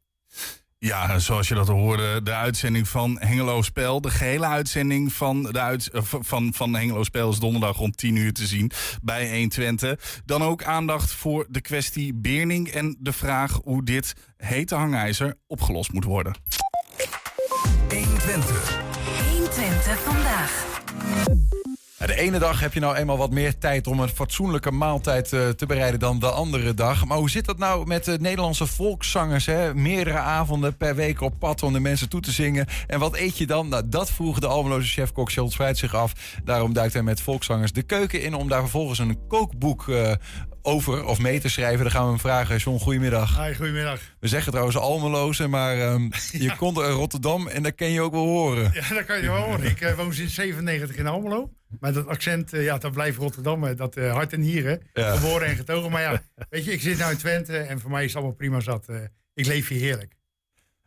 C: Ja, zoals je dat hoorde, de uitzending van Hengelo Spel. De gehele uitzending van, de uit, eh, van, van Hengelo Spel is donderdag rond 10 uur te zien bij 120. Dan ook aandacht voor de kwestie Beerning en de vraag hoe dit hete hangijzer opgelost moet worden.
D: 120. 120 vandaag.
B: Ja, De ene dag heb je nou eenmaal wat meer tijd om een fatsoenlijke maaltijd eh, te bereiden dan de andere dag. Maar hoe zit dat nou met de Nederlandse volkszangers? Hè? Meerdere avonden per week op pad om de mensen toe te zingen. En wat eet je dan? Nou, dat vroeg de Almeloze chef-kok Charles Spruit zich af. Daarom duikt hij met volkszangers de keuken in om daar vervolgens een kookboek eh, over of mee te schrijven. Dan gaan we hem vragen. John, goedemiddag.
M: Hi, goedemiddag.
B: We zeggen trouwens Almeloze, maar ehm, je *laughs* komt uit Rotterdam en dat ken je ook wel horen.
M: Ja, dat kan je wel horen. Ik eh, woon sinds 97 in Almelo. Maar dat accent, eh, ja, dat blijft Rotterdam. Dat eh, hart en nieren.
B: Ja.
M: Geboren en getogen. Maar ja, weet je, ik zit nou in Twente en voor mij is het allemaal prima zat. Eh, ik leef hier heerlijk.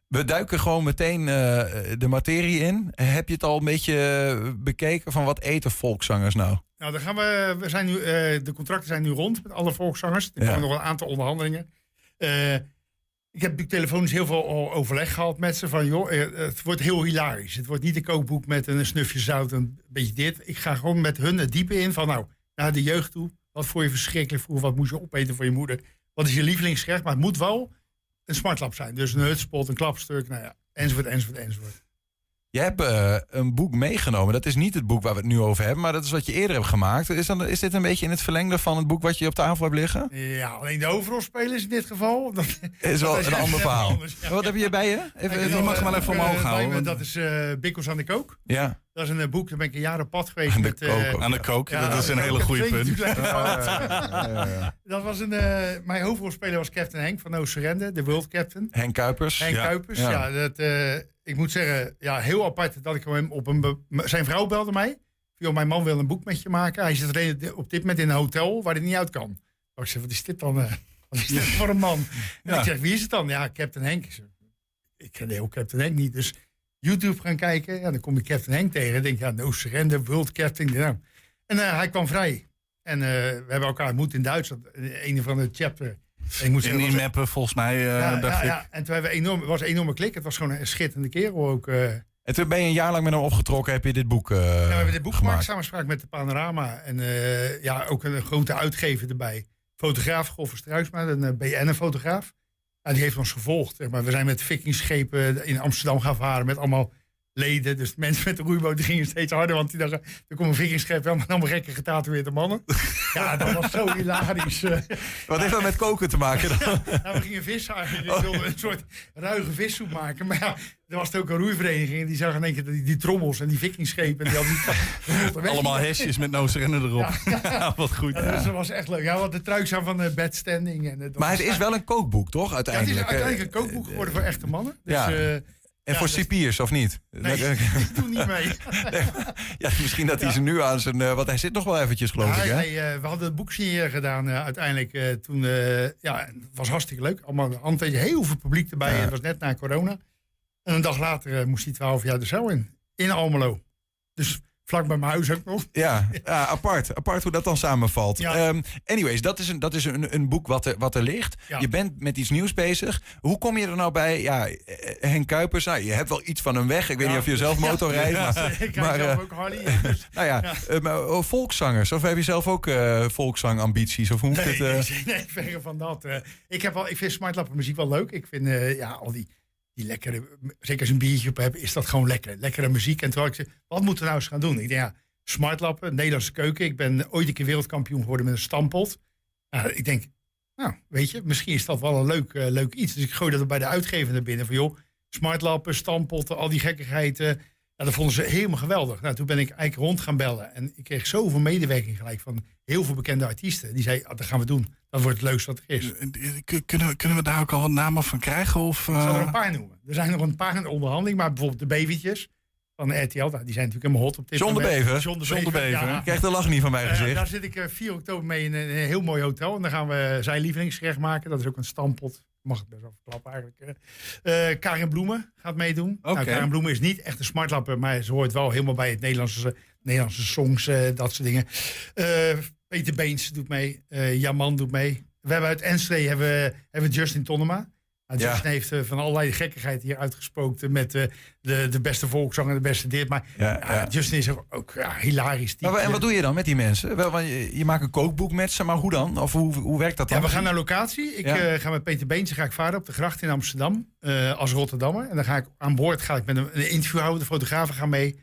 B: We duiken gewoon meteen de materie in. Heb je het al een beetje bekeken van wat eten volkszangers nou?
M: Nou, dan gaan we, we zijn nu, de contracten zijn nu rond met alle volkszangers. Er
B: Ja.
M: komen nog een aantal onderhandelingen. Ik heb natuurlijk telefonisch heel veel overleg gehad met ze. Van joh, eh, het wordt heel hilarisch. Het wordt niet een kookboek met een snufje zout en een beetje dit. Ik ga gewoon met hun het diepe in van nou, naar de jeugd toe. Wat vond je verschrikkelijk vroeger? Wat moest je opeten voor je moeder? Wat is je lievelingsgerecht? Maar het moet wel een smartlap zijn. Dus een hutspot, een klapstuk, nou ja, enzovoort, enzovoort, enzovoort.
B: Je hebt eh, een boek meegenomen. Dat is niet het boek waar we het nu over hebben, maar dat is wat je eerder hebt gemaakt. Is, dan, is dit een beetje in het verlengde van het boek wat je op tafel hebt liggen?
M: Ja, alleen de hoofdrolspelers in dit geval. *laughs* Dat
B: Is wel
M: dat
B: een ander verhaal.
M: anders, ja.
B: Wat heb je bij je? Even, je mag hem wel even
M: eh,
B: omhoog houden.
M: Dat is eh Bikkels aan de kook.
B: Ja.
M: Dat is een eh, boek, daar ben ik een jaar op pad geweest.
B: Aan de
M: met, eh,
B: kook ook,
C: Aan de kook, dat is een hele goede punt.
M: natuurlijk gehad.
B: Ja, ja, ja, ja.
M: Dat was een, eh, mijn hoofdrolspeler was Captain Henk van No Surrender, de world captain.
B: Henk Kuipers.
M: Henk
B: Ja.
M: Kuipers,
B: Ja.
M: ja. dat, eh, ik moet zeggen, ja, heel apart dat ik hem op een... Zijn vrouw belde mij. Joh, mijn man wil een boek met je maken. Hij zit alleen op dit moment in een hotel waar hij niet uit kan. Oh, ik zeg, wat is dit dan? eh, wat is dit voor een man? En
C: Ja.
M: ik zeg, wie is het dan? Ja, Captain Henk. Ik ken de heel Captain Henk niet, dus... YouTube gaan kijken. Ja, dan kom ik Captain Henk tegen. Ik denk, ja, no surrender, world captain. Nou. En eh, hij kwam vrij. En eh, we hebben elkaar ontmoet in Duitsland. In een van de chapter. En ik moet
C: In die mappen volgens mij, eh,
M: ja,
C: dacht
M: ja,
C: ik.
M: ja. En toen hebben we enorm, het was een enorme klik. Het was gewoon een schitterende kerel ook.
B: En toen ben je een jaar lang met hem opgetrokken, heb je dit boek
M: Ja, we hebben dit boek gemaakt,
B: gemaakt.
M: samenspraak met de Panorama. En ja, ook een grote uitgever erbij. Fotograaf Goffer Struisma, een BN'er-fotograaf. Ja, die heeft ons gevolgd. Maar. We zijn met vikingschepen in Amsterdam gaan varen met allemaal leden. Dus mensen met de roeiboot die gingen steeds harder. Want die dachten, er komt een vikingschip, allemaal, allemaal gekke getatoeëerde mannen. *laughs* Ja, dat was zo hilarisch. eh.
B: Wat heeft dat met koken te maken dan? *laughs*
M: Nou, we gingen vissen eigenlijk. Ik wilde een soort ruige vissoep maken. Maar ja, er was ook een roeivereniging. En die zag in één keer die, die trommels en die vikingschepen. En die hadden *laughs*
C: Allemaal hesjes met no surrender erop. Ja, wat goed.
M: Ja, dus dat was echt leuk. Ja, wat de truikzaam van de bedstanding. En, eh,
B: Maar het is wel een kookboek, toch?
M: Ja, het is
B: Uiteindelijk.
M: uiteindelijk
B: Eh,
M: een kookboek geworden voor echte mannen. Dus,
B: Ja.
M: eh,
B: en
M: ja,
B: voor cipiers, of niet?
M: Nee, *laughs* ik doe niet mee. *laughs*
B: ja, misschien dat hij ze nu aan zijn... eh, want hij zit nog wel eventjes, geloof
M: Ja,
B: ik, hè?
M: nee, eh, we hadden het boeksigneren gedaan eh, uiteindelijk. toen, ja, het was hartstikke leuk. Allemaal een handtekening, heel veel publiek erbij. Het was net na corona. En een dag later moest hij 12 jaar de cel in. In Almelo. Dus vlak bij mijn huis ook nog.
B: Ja, ja, apart. Apart hoe dat dan samenvalt.
M: Ja.
B: Ehm, anyways, dat is een, dat is een, een boek wat er, wat er ligt.
M: Ja.
B: Je bent met iets nieuws bezig. Hoe kom je er nou bij? Ja, eh, Henk Kuipers, nou, je hebt wel iets van een weg. Ik weet niet of je zelf motor rijdt.
M: Ja,
B: maar, *laughs*
M: ik
B: maar,
M: zelf
B: eh,
M: ook Harley. *laughs* Dus,
B: nou ja, maar, oh, volkszangers. Of heb je zelf ook eh volkszangambities? Of hoe moet
M: Nee,
B: het?
M: nee, nee, verre van dat. Ik, heb wel, ik vind smartlappen muziek wel leuk. Ik vind ja, al die, die lekkere, zeker als een biertje op hebt, is dat gewoon lekker. Lekkere muziek. En terwijl ik zeg, wat moeten we nou eens gaan doen? Ik denk, ja, smartlappen, Nederlandse keuken. Ik ben ooit een keer wereldkampioen geworden met een stampot. Nou, ik denk, nou, weet je, misschien is dat wel een leuk, eh, leuk iets. Dus ik gooi dat bij de uitgever naar binnen. Van joh, smartlappen, stampotten, al die gekkigheid. Eh, ja, dat vonden ze helemaal geweldig. Nou, toen ben ik eigenlijk rond gaan bellen. En ik kreeg zoveel medewerking gelijk van heel veel bekende artiesten. Die zei, ah, dat gaan we doen. Dat wordt het leukste wat er is.
C: K- Kunnen we, kunnen we daar ook al wat namen van krijgen? Of,
M: Ik zal er
C: eh,
M: een paar noemen. Er zijn nog een paar in de onderhandeling. Maar bijvoorbeeld de Bevertjes van de RTL. nou, die zijn natuurlijk helemaal hot op dit
B: John
M: moment. John de
B: de
M: Bever,
B: Bever.
M: ja.
B: Je krijgt de lach niet van mijn
M: Eh,
B: gezicht.
M: daar zit ik eh, 4 oktober mee in een, een heel mooi hotel. En dan gaan we zijn lievelingsgerecht maken. Dat is ook een stampot. Mag ik best wel verklappen eigenlijk. Eh, Karin Bloemen gaat meedoen. Nou, Karin Bloemen is niet echt een smartlapper. Maar ze hoort wel helemaal bij het Nederlandse, Nederlandse songs. eh, dat soort dingen. Eh, Peter Beens doet mee. Jaman doet mee. We hebben uit Enschede hebben, hebben Justin Tonnema. Nou,
B: Ja.
M: Justin heeft eh, van allerlei gekkigheid hier uitgesproken met eh, de, de beste volkszang en de beste dit. Maar
B: Ja,
M: ja,
B: ja.
M: Justin is ook, hilarisch.
B: Maar, en wat doe je dan met die mensen? Wel, je, je maakt een kookboek met ze, maar hoe dan? Of hoe, hoe werkt dat dan?
M: Ja, we gaan naar locatie. Ik eh, ga met Peter Beentje ga ik varen op de gracht in Amsterdam als Rotterdammer. En dan ga ik aan boord ga ik met een, een interview houden. De fotografen gaan mee.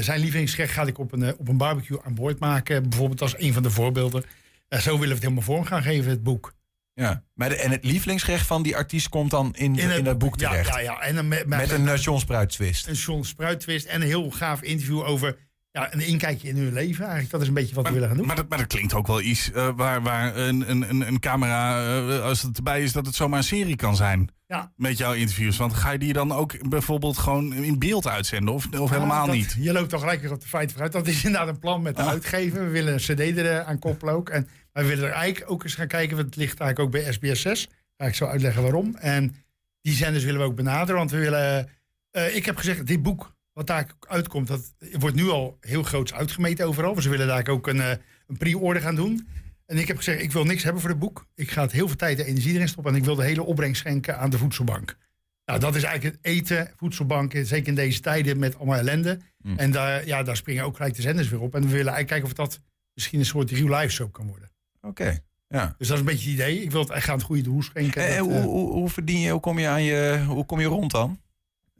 M: Zijn lievelingsgerecht ga ik op een, op een barbecue aan boord maken. Bijvoorbeeld als een van de voorbeelden. Zo willen we het helemaal vorm gaan geven, het boek.
B: Ja. Maar en het lievelingsgerecht van die artiest komt dan in, in, het, boek
M: ja,
B: terecht.
M: Ja, ja. En dan met,
B: Met een uh, John Spruit twist.
M: een John Spruit twist en een heel gaaf interview over ja, een inkijkje in hun leven. Eigenlijk, dat is een beetje wat we willen gaan doen.
C: Maar dat, maar dat klinkt ook wel iets eh, waar, waar een, een, een, een camera, eh, als het erbij is, dat het zomaar een serie kan zijn.
M: Ja.
C: Met jouw interviews. Want ga je die dan ook bijvoorbeeld gewoon in beeld uitzenden? Of, of helemaal
M: Ah, dat-
C: niet?
M: Je loopt toch gelijk weer op de feiten vooruit. Dat is inderdaad een plan met de
C: Ah.
M: uitgever. We willen een cd er aan koppelen ook. En wij willen er eigenlijk ook eens gaan kijken. Want het ligt eigenlijk ook bij SBS 6. Ga ik zo uitleggen waarom. En die zenders willen we ook benaderen. Want we willen... eh, ik heb gezegd, dit boek wat daar uitkomt... dat wordt nu al heel groots uitgemeten overal. Dus we willen daar ook een, eh, een pre-order gaan doen. En ik heb gezegd, ik wil niks hebben voor het boek. Ik ga het heel veel tijd en energie erin stoppen. En ik wil de hele opbrengst schenken aan de voedselbank. Nou, dat is eigenlijk het eten, voedselbanken, zeker in deze tijden met allemaal ellende.
B: Mm.
M: En daar, ja, daar springen ook gelijk de zenders weer op. En we willen eigenlijk kijken of dat misschien een soort real life soap kan worden.
B: Oké, ja.
M: Dus dat is een beetje het idee. Ik wil het echt aan het goede doel schenken.
B: En
M: Dat,
B: hoe,
M: eh,
B: hoe, hoe verdien je, hoe kom je, aan je, hoe kom je rond dan?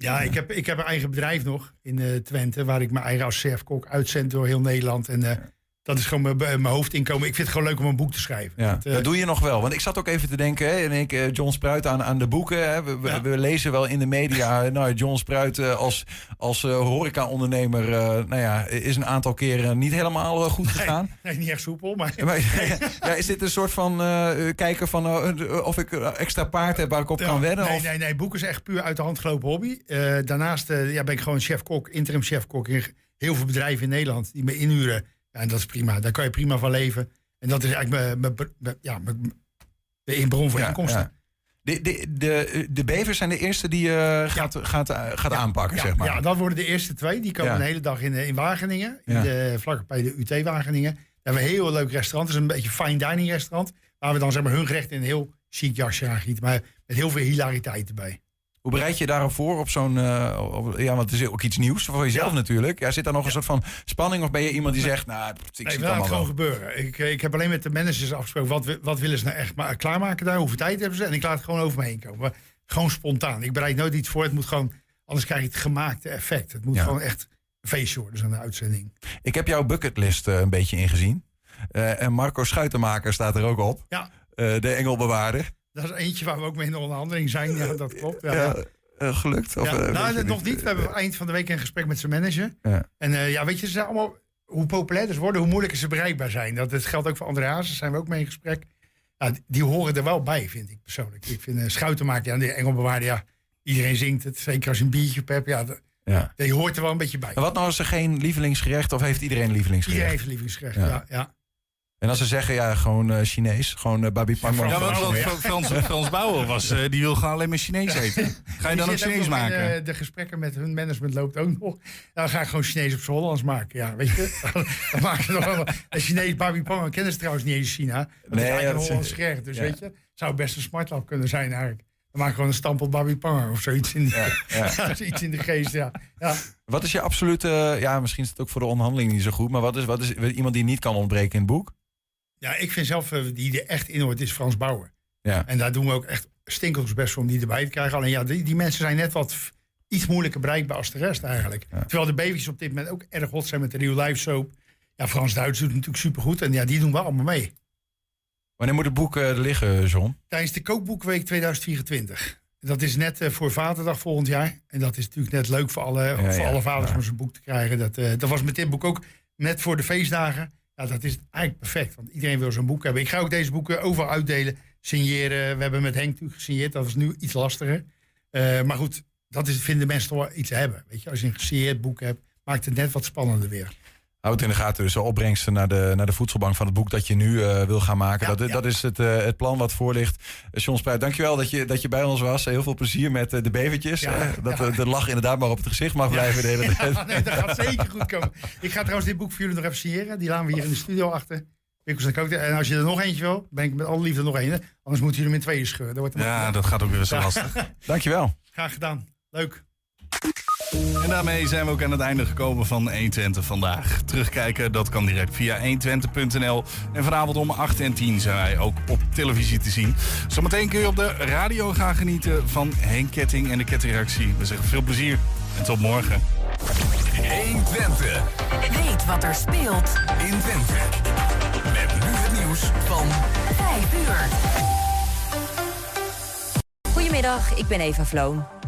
M: ja, ik heb, ik heb een eigen bedrijf nog in eh, Twente, waar ik mijn eigen als chefkok uitzend door heel Nederland. En eh, dat is gewoon mijn, mijn hoofdinkomen. Ik vind het gewoon leuk om een boek te schrijven.
B: Ja,
M: Dat, eh,
B: dat doe je nog wel. Want ik zat ook even te denken, hè, en ik, eh, John Spruit aan, aan de boeken. Hè, we, we-
M: Ja.
B: we lezen wel in de media, *laughs* nou, John Spruit eh, als, als eh, horeca-ondernemer, eh, nou ja, is een aantal keren niet helemaal eh, goed gegaan. *laughs*
M: nee, niet echt soepel, maar... *laughs*
B: Ja, is dit een soort van eh, kijken van eh, of ik eh, extra paard heb waar ik op kan wedden?
M: Nee,
B: of?
M: nee, nee. Boek is echt puur uit de hand gelopen hobby. Eh, daarnaast eh, ja, ben ik gewoon chef-kok, interim chef-kok in heel veel bedrijven in Nederland die me inhuren. Ja, en dat is prima. Daar kan je prima van leven. En dat is eigenlijk mijn, ja, de bron van
B: Ja,
M: inkomsten.
B: ja. De, de, de, de bevers zijn de eerste die je gaat, gaat, eh, gaat aanpakken, zeg maar.
M: Ja, dat worden de eerste twee. Die komen een hele dag in, eh, in Wageningen. In de, vlak bij de UT Wageningen. Daar hebben we een heel leuk restaurant. Het is een beetje fine dining restaurant. Waar we dan zeg maar hun gerecht in een heel chic jasje aangieten. Maar met heel veel hilariteit erbij.
B: Hoe bereid je je daarop voor op zo'n... eh, ja, want het is ook iets nieuws voor jezelf natuurlijk. Ja, zit daar nog een soort van spanning? Of ben je iemand die zegt, nou, ik
M: Nee,
B: zie het allemaal
M: gewoon gebeuren. Ik, eh, ik heb alleen met de managers afgesproken. Wat, wat willen ze nou echt maar klaarmaken daar? Hoeveel tijd hebben ze? En ik laat het gewoon over me heen komen. Maar gewoon spontaan. Ik bereid nooit iets voor. Het moet gewoon... Anders krijg je het gemaakte effect. Het moet
B: Ja.
M: gewoon echt een feestje worden, zo'n uitzending.
B: Ik heb jouw bucketlist eh, een beetje ingezien. En Marco Schuitenmaker staat er ook op.
M: Ja.
B: De engelbewaarder.
M: Dat is eentje waar we ook mee in de onderhandeling zijn. Ja, dat klopt. Ja,
B: eh, gelukt? Of,
M: Ja,
B: eh,
M: nou, nog niet. We hebben eind van de week een gesprek met zijn manager.
B: Ja.
M: En eh, ja, weet je, ze zijn allemaal, hoe populairder ze worden, hoe moeilijker ze bereikbaar zijn. Dat, dat geldt ook voor André Hazes, zijn we ook mee in gesprek. Ja, die- horen er wel bij, vind ik persoonlijk. Ik vind uh, Schuitenmaker, ja, de Engelbewaarder, ja, iedereen zingt het. Zeker als je een biertje hebt, ja, die hoort er wel een beetje bij.
B: En wat nou als er geen lievelingsgerecht of heeft iedereen een lievelingsgerecht?
M: Iedereen heeft een lievelingsgerecht,
B: Ja.
M: ja. ja.
B: En als ze zeggen, ja, gewoon eh, Chinees, gewoon uh, babi pang
C: Ja, want, want Frans, Frans Bauer was, uh, die wil gewoon alleen maar Chinees eten. Ga je dan ook Chinees maken?
M: In, uh, de gesprekken met hun management loopt ook nog. Dan ga ik gewoon Chinees op z'n Hollands maken. Ja, weet je? *laughs* dan maken ze nog wel een Chinees babi pang. kennen ze trouwens niet eens in China. Dat
B: Nee,
M: is eigenlijk een
B: is-
M: Hollands gerecht. Dus
B: ja.
M: weet je, zou best een smartlap kunnen zijn eigenlijk. Dan maak ik gewoon een stampel babi pang of zoiets in, de,
B: ja. *laughs*
M: iets in de geest. Ja. Ja.
B: Wat is je absolute, ja, misschien is het ook voor de onderhandeling niet zo goed, maar wat is, wat is iemand die niet kan ontbreken in het boek?
M: Ja, ik vind zelf uh, die er echt in hoort, is Frans Bauer.
B: Ja.
M: En daar doen we ook echt stinkels best voor om die erbij te krijgen. Alleen ja, die, die mensen zijn net wat iets moeilijker bereikbaar als de rest eigenlijk. Terwijl de baby's op dit moment ook erg hot zijn met de Real Life Soap. Ja, Frans Duits doet het natuurlijk supergoed. En ja, die doen we allemaal mee.
B: Wanneer moet het boek uh, liggen, John?
M: Tijdens de kookboekweek 2024. Dat is net uh, voor Vaderdag volgend jaar. En dat is natuurlijk net leuk voor alle,
B: Ja,
M: voor
B: ja,
M: alle vaders om zijn boek te krijgen. Dat, uh, dat was met dit boek ook net voor de feestdagen. Ja, dat is eigenlijk perfect. Want iedereen wil zo'n boek hebben. Ik ga ook deze boeken overal uitdelen, signeren. We hebben met Henk natuurlijk gesigneerd. Dat is nu iets lastiger. Uh, maar goed, dat is, vinden mensen toch wel iets te hebben. Weet je, als je een gesigneerd boek hebt, maakt het net wat spannender weer.
B: Houd in de gaten, dus de opbrengsten naar de, naar de voedselbank van het boek dat je nu uh, wil gaan maken.
M: Ja,
B: dat,
M: ja.
B: dat is het, uh, het plan wat voor ligt. Uh, John Spruit, dankjewel dat je, dat je bij ons was. Heel veel plezier met de bevertjes.
M: Ja,
B: dat de lach inderdaad maar op het gezicht mag blijven de hele *laughs* tijd.
M: Nee, dat gaat zeker goed komen. Ik ga trouwens dit boek voor jullie nog even signeren. Die laten we hier in de studio achter. En als je er nog eentje wil, ben ik met alle liefde nog één. Anders moeten jullie hem in tweeën scheuren. Dat wordt
C: Ja, dat gaat ook weer zo *laughs* lastig.
B: Dankjewel.
M: Graag gedaan. Leuk.
C: En daarmee zijn we ook aan het einde gekomen van 120 vandaag. Terugkijken, dat kan direct via 120.nl. En vanavond om 8 en 10 zijn wij ook op televisie te zien. Zometeen kun je op de radio gaan genieten van Henk Ketting en de Kettingreactie. We zeggen veel plezier en tot morgen.
D: 120. Weet wat er speelt
A: in Twente. Met nu het nieuws van
D: 5 uur.
N: Goedemiddag, ik ben Eva Vloon.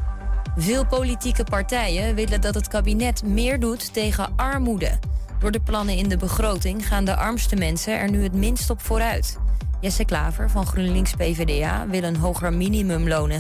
N: Veel politieke partijen willen dat het kabinet meer doet tegen armoede. Door de plannen in de begroting gaan de armste mensen er nu het minst op vooruit. Jesse Klaver van GroenLinks PVDA wil een hoger minimumloon